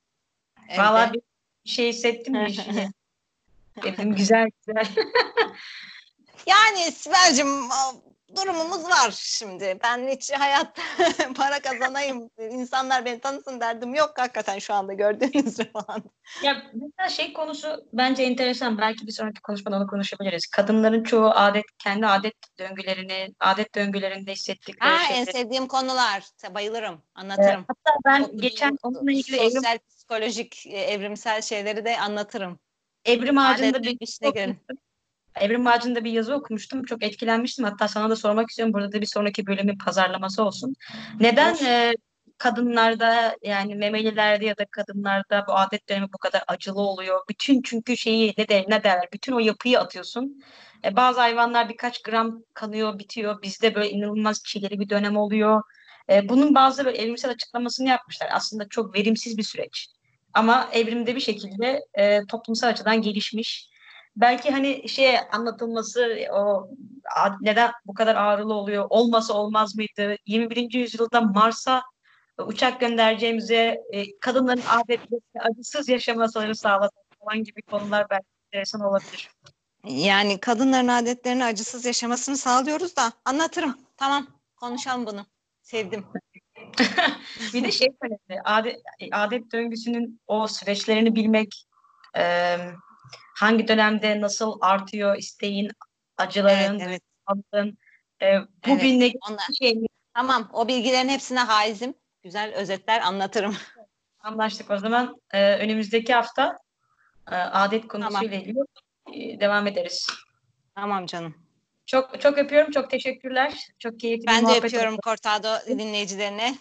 Valla bir şey hissettim bir şey. Dedim güzel güzel. yani Sibel'cim durumumuz var şimdi. Ben hiç hayatta para kazanayım, insanlar beni tanısın derdim yok hakikaten şu anda gördüğünüz falan. Ya mesela şey konusu bence enteresan. Belki bir sonraki konuşmada onu konuşabiliriz. Kadınların çoğu adet kendi adet döngülerini, adet döngülerinde hissettikleri Ha, şeyleri. en sevdiğim konular. Bayılırım, anlatırım. Hatta ben Çok geçen onunla ilgili evrim, sosyal, psikolojik, e, evrimsel şeyleri de anlatırım. evrim ağacında bir girin. Evrim Ağacı'nda bir yazı okumuştum. Çok etkilenmiştim. Hatta sana da sormak istiyorum. Burada da bir sonraki bölümün pazarlaması olsun. Neden e, kadınlarda yani memelilerde ya da kadınlarda bu adet dönemi bu kadar acılı oluyor? Bütün çünkü şeyi ne der ne derler? Bütün o yapıyı atıyorsun. E, bazı hayvanlar birkaç gram kanıyor, bitiyor. Bizde böyle inanılmaz çileli bir dönem oluyor. E, bunun bazı böyle evrimsel açıklamasını yapmışlar. Aslında çok verimsiz bir süreç. Ama evrimde bir şekilde e, toplumsal açıdan gelişmiş belki hani şey anlatılması o neden bu kadar ağrılı oluyor olmasa olmaz mıydı 21. yüzyılda Mars'a uçak göndereceğimize e, kadınların adetlerini acısız yaşamalarını sağlamak falan gibi konular belki enteresan olabilir. Yani kadınların adetlerini acısız yaşamasını sağlıyoruz da anlatırım. Tamam konuşalım bunu. Sevdim. bir de şey önemli adet, adet döngüsünün o süreçlerini bilmek e, hangi dönemde nasıl artıyor isteğin, acıların, Evet, evet. aldığın, e, bu Evet, Onlar. şey. Tamam o bilgilerin hepsine haizim. Güzel özetler anlatırım. Anlaştık o zaman. E, önümüzdeki hafta e, adet konusuyla ilgili e, devam ederiz. Tamam canım. Çok çok öpüyorum. Çok teşekkürler. Çok keyifli bir Ben de öpüyorum oldu. Cortado dinleyicilerine.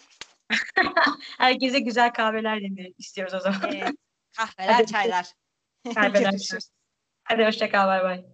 Herkese güzel kahveler dinleyelim istiyoruz o zaman. Ee, kahveler, Hadi. çaylar. I better, I better check out my way.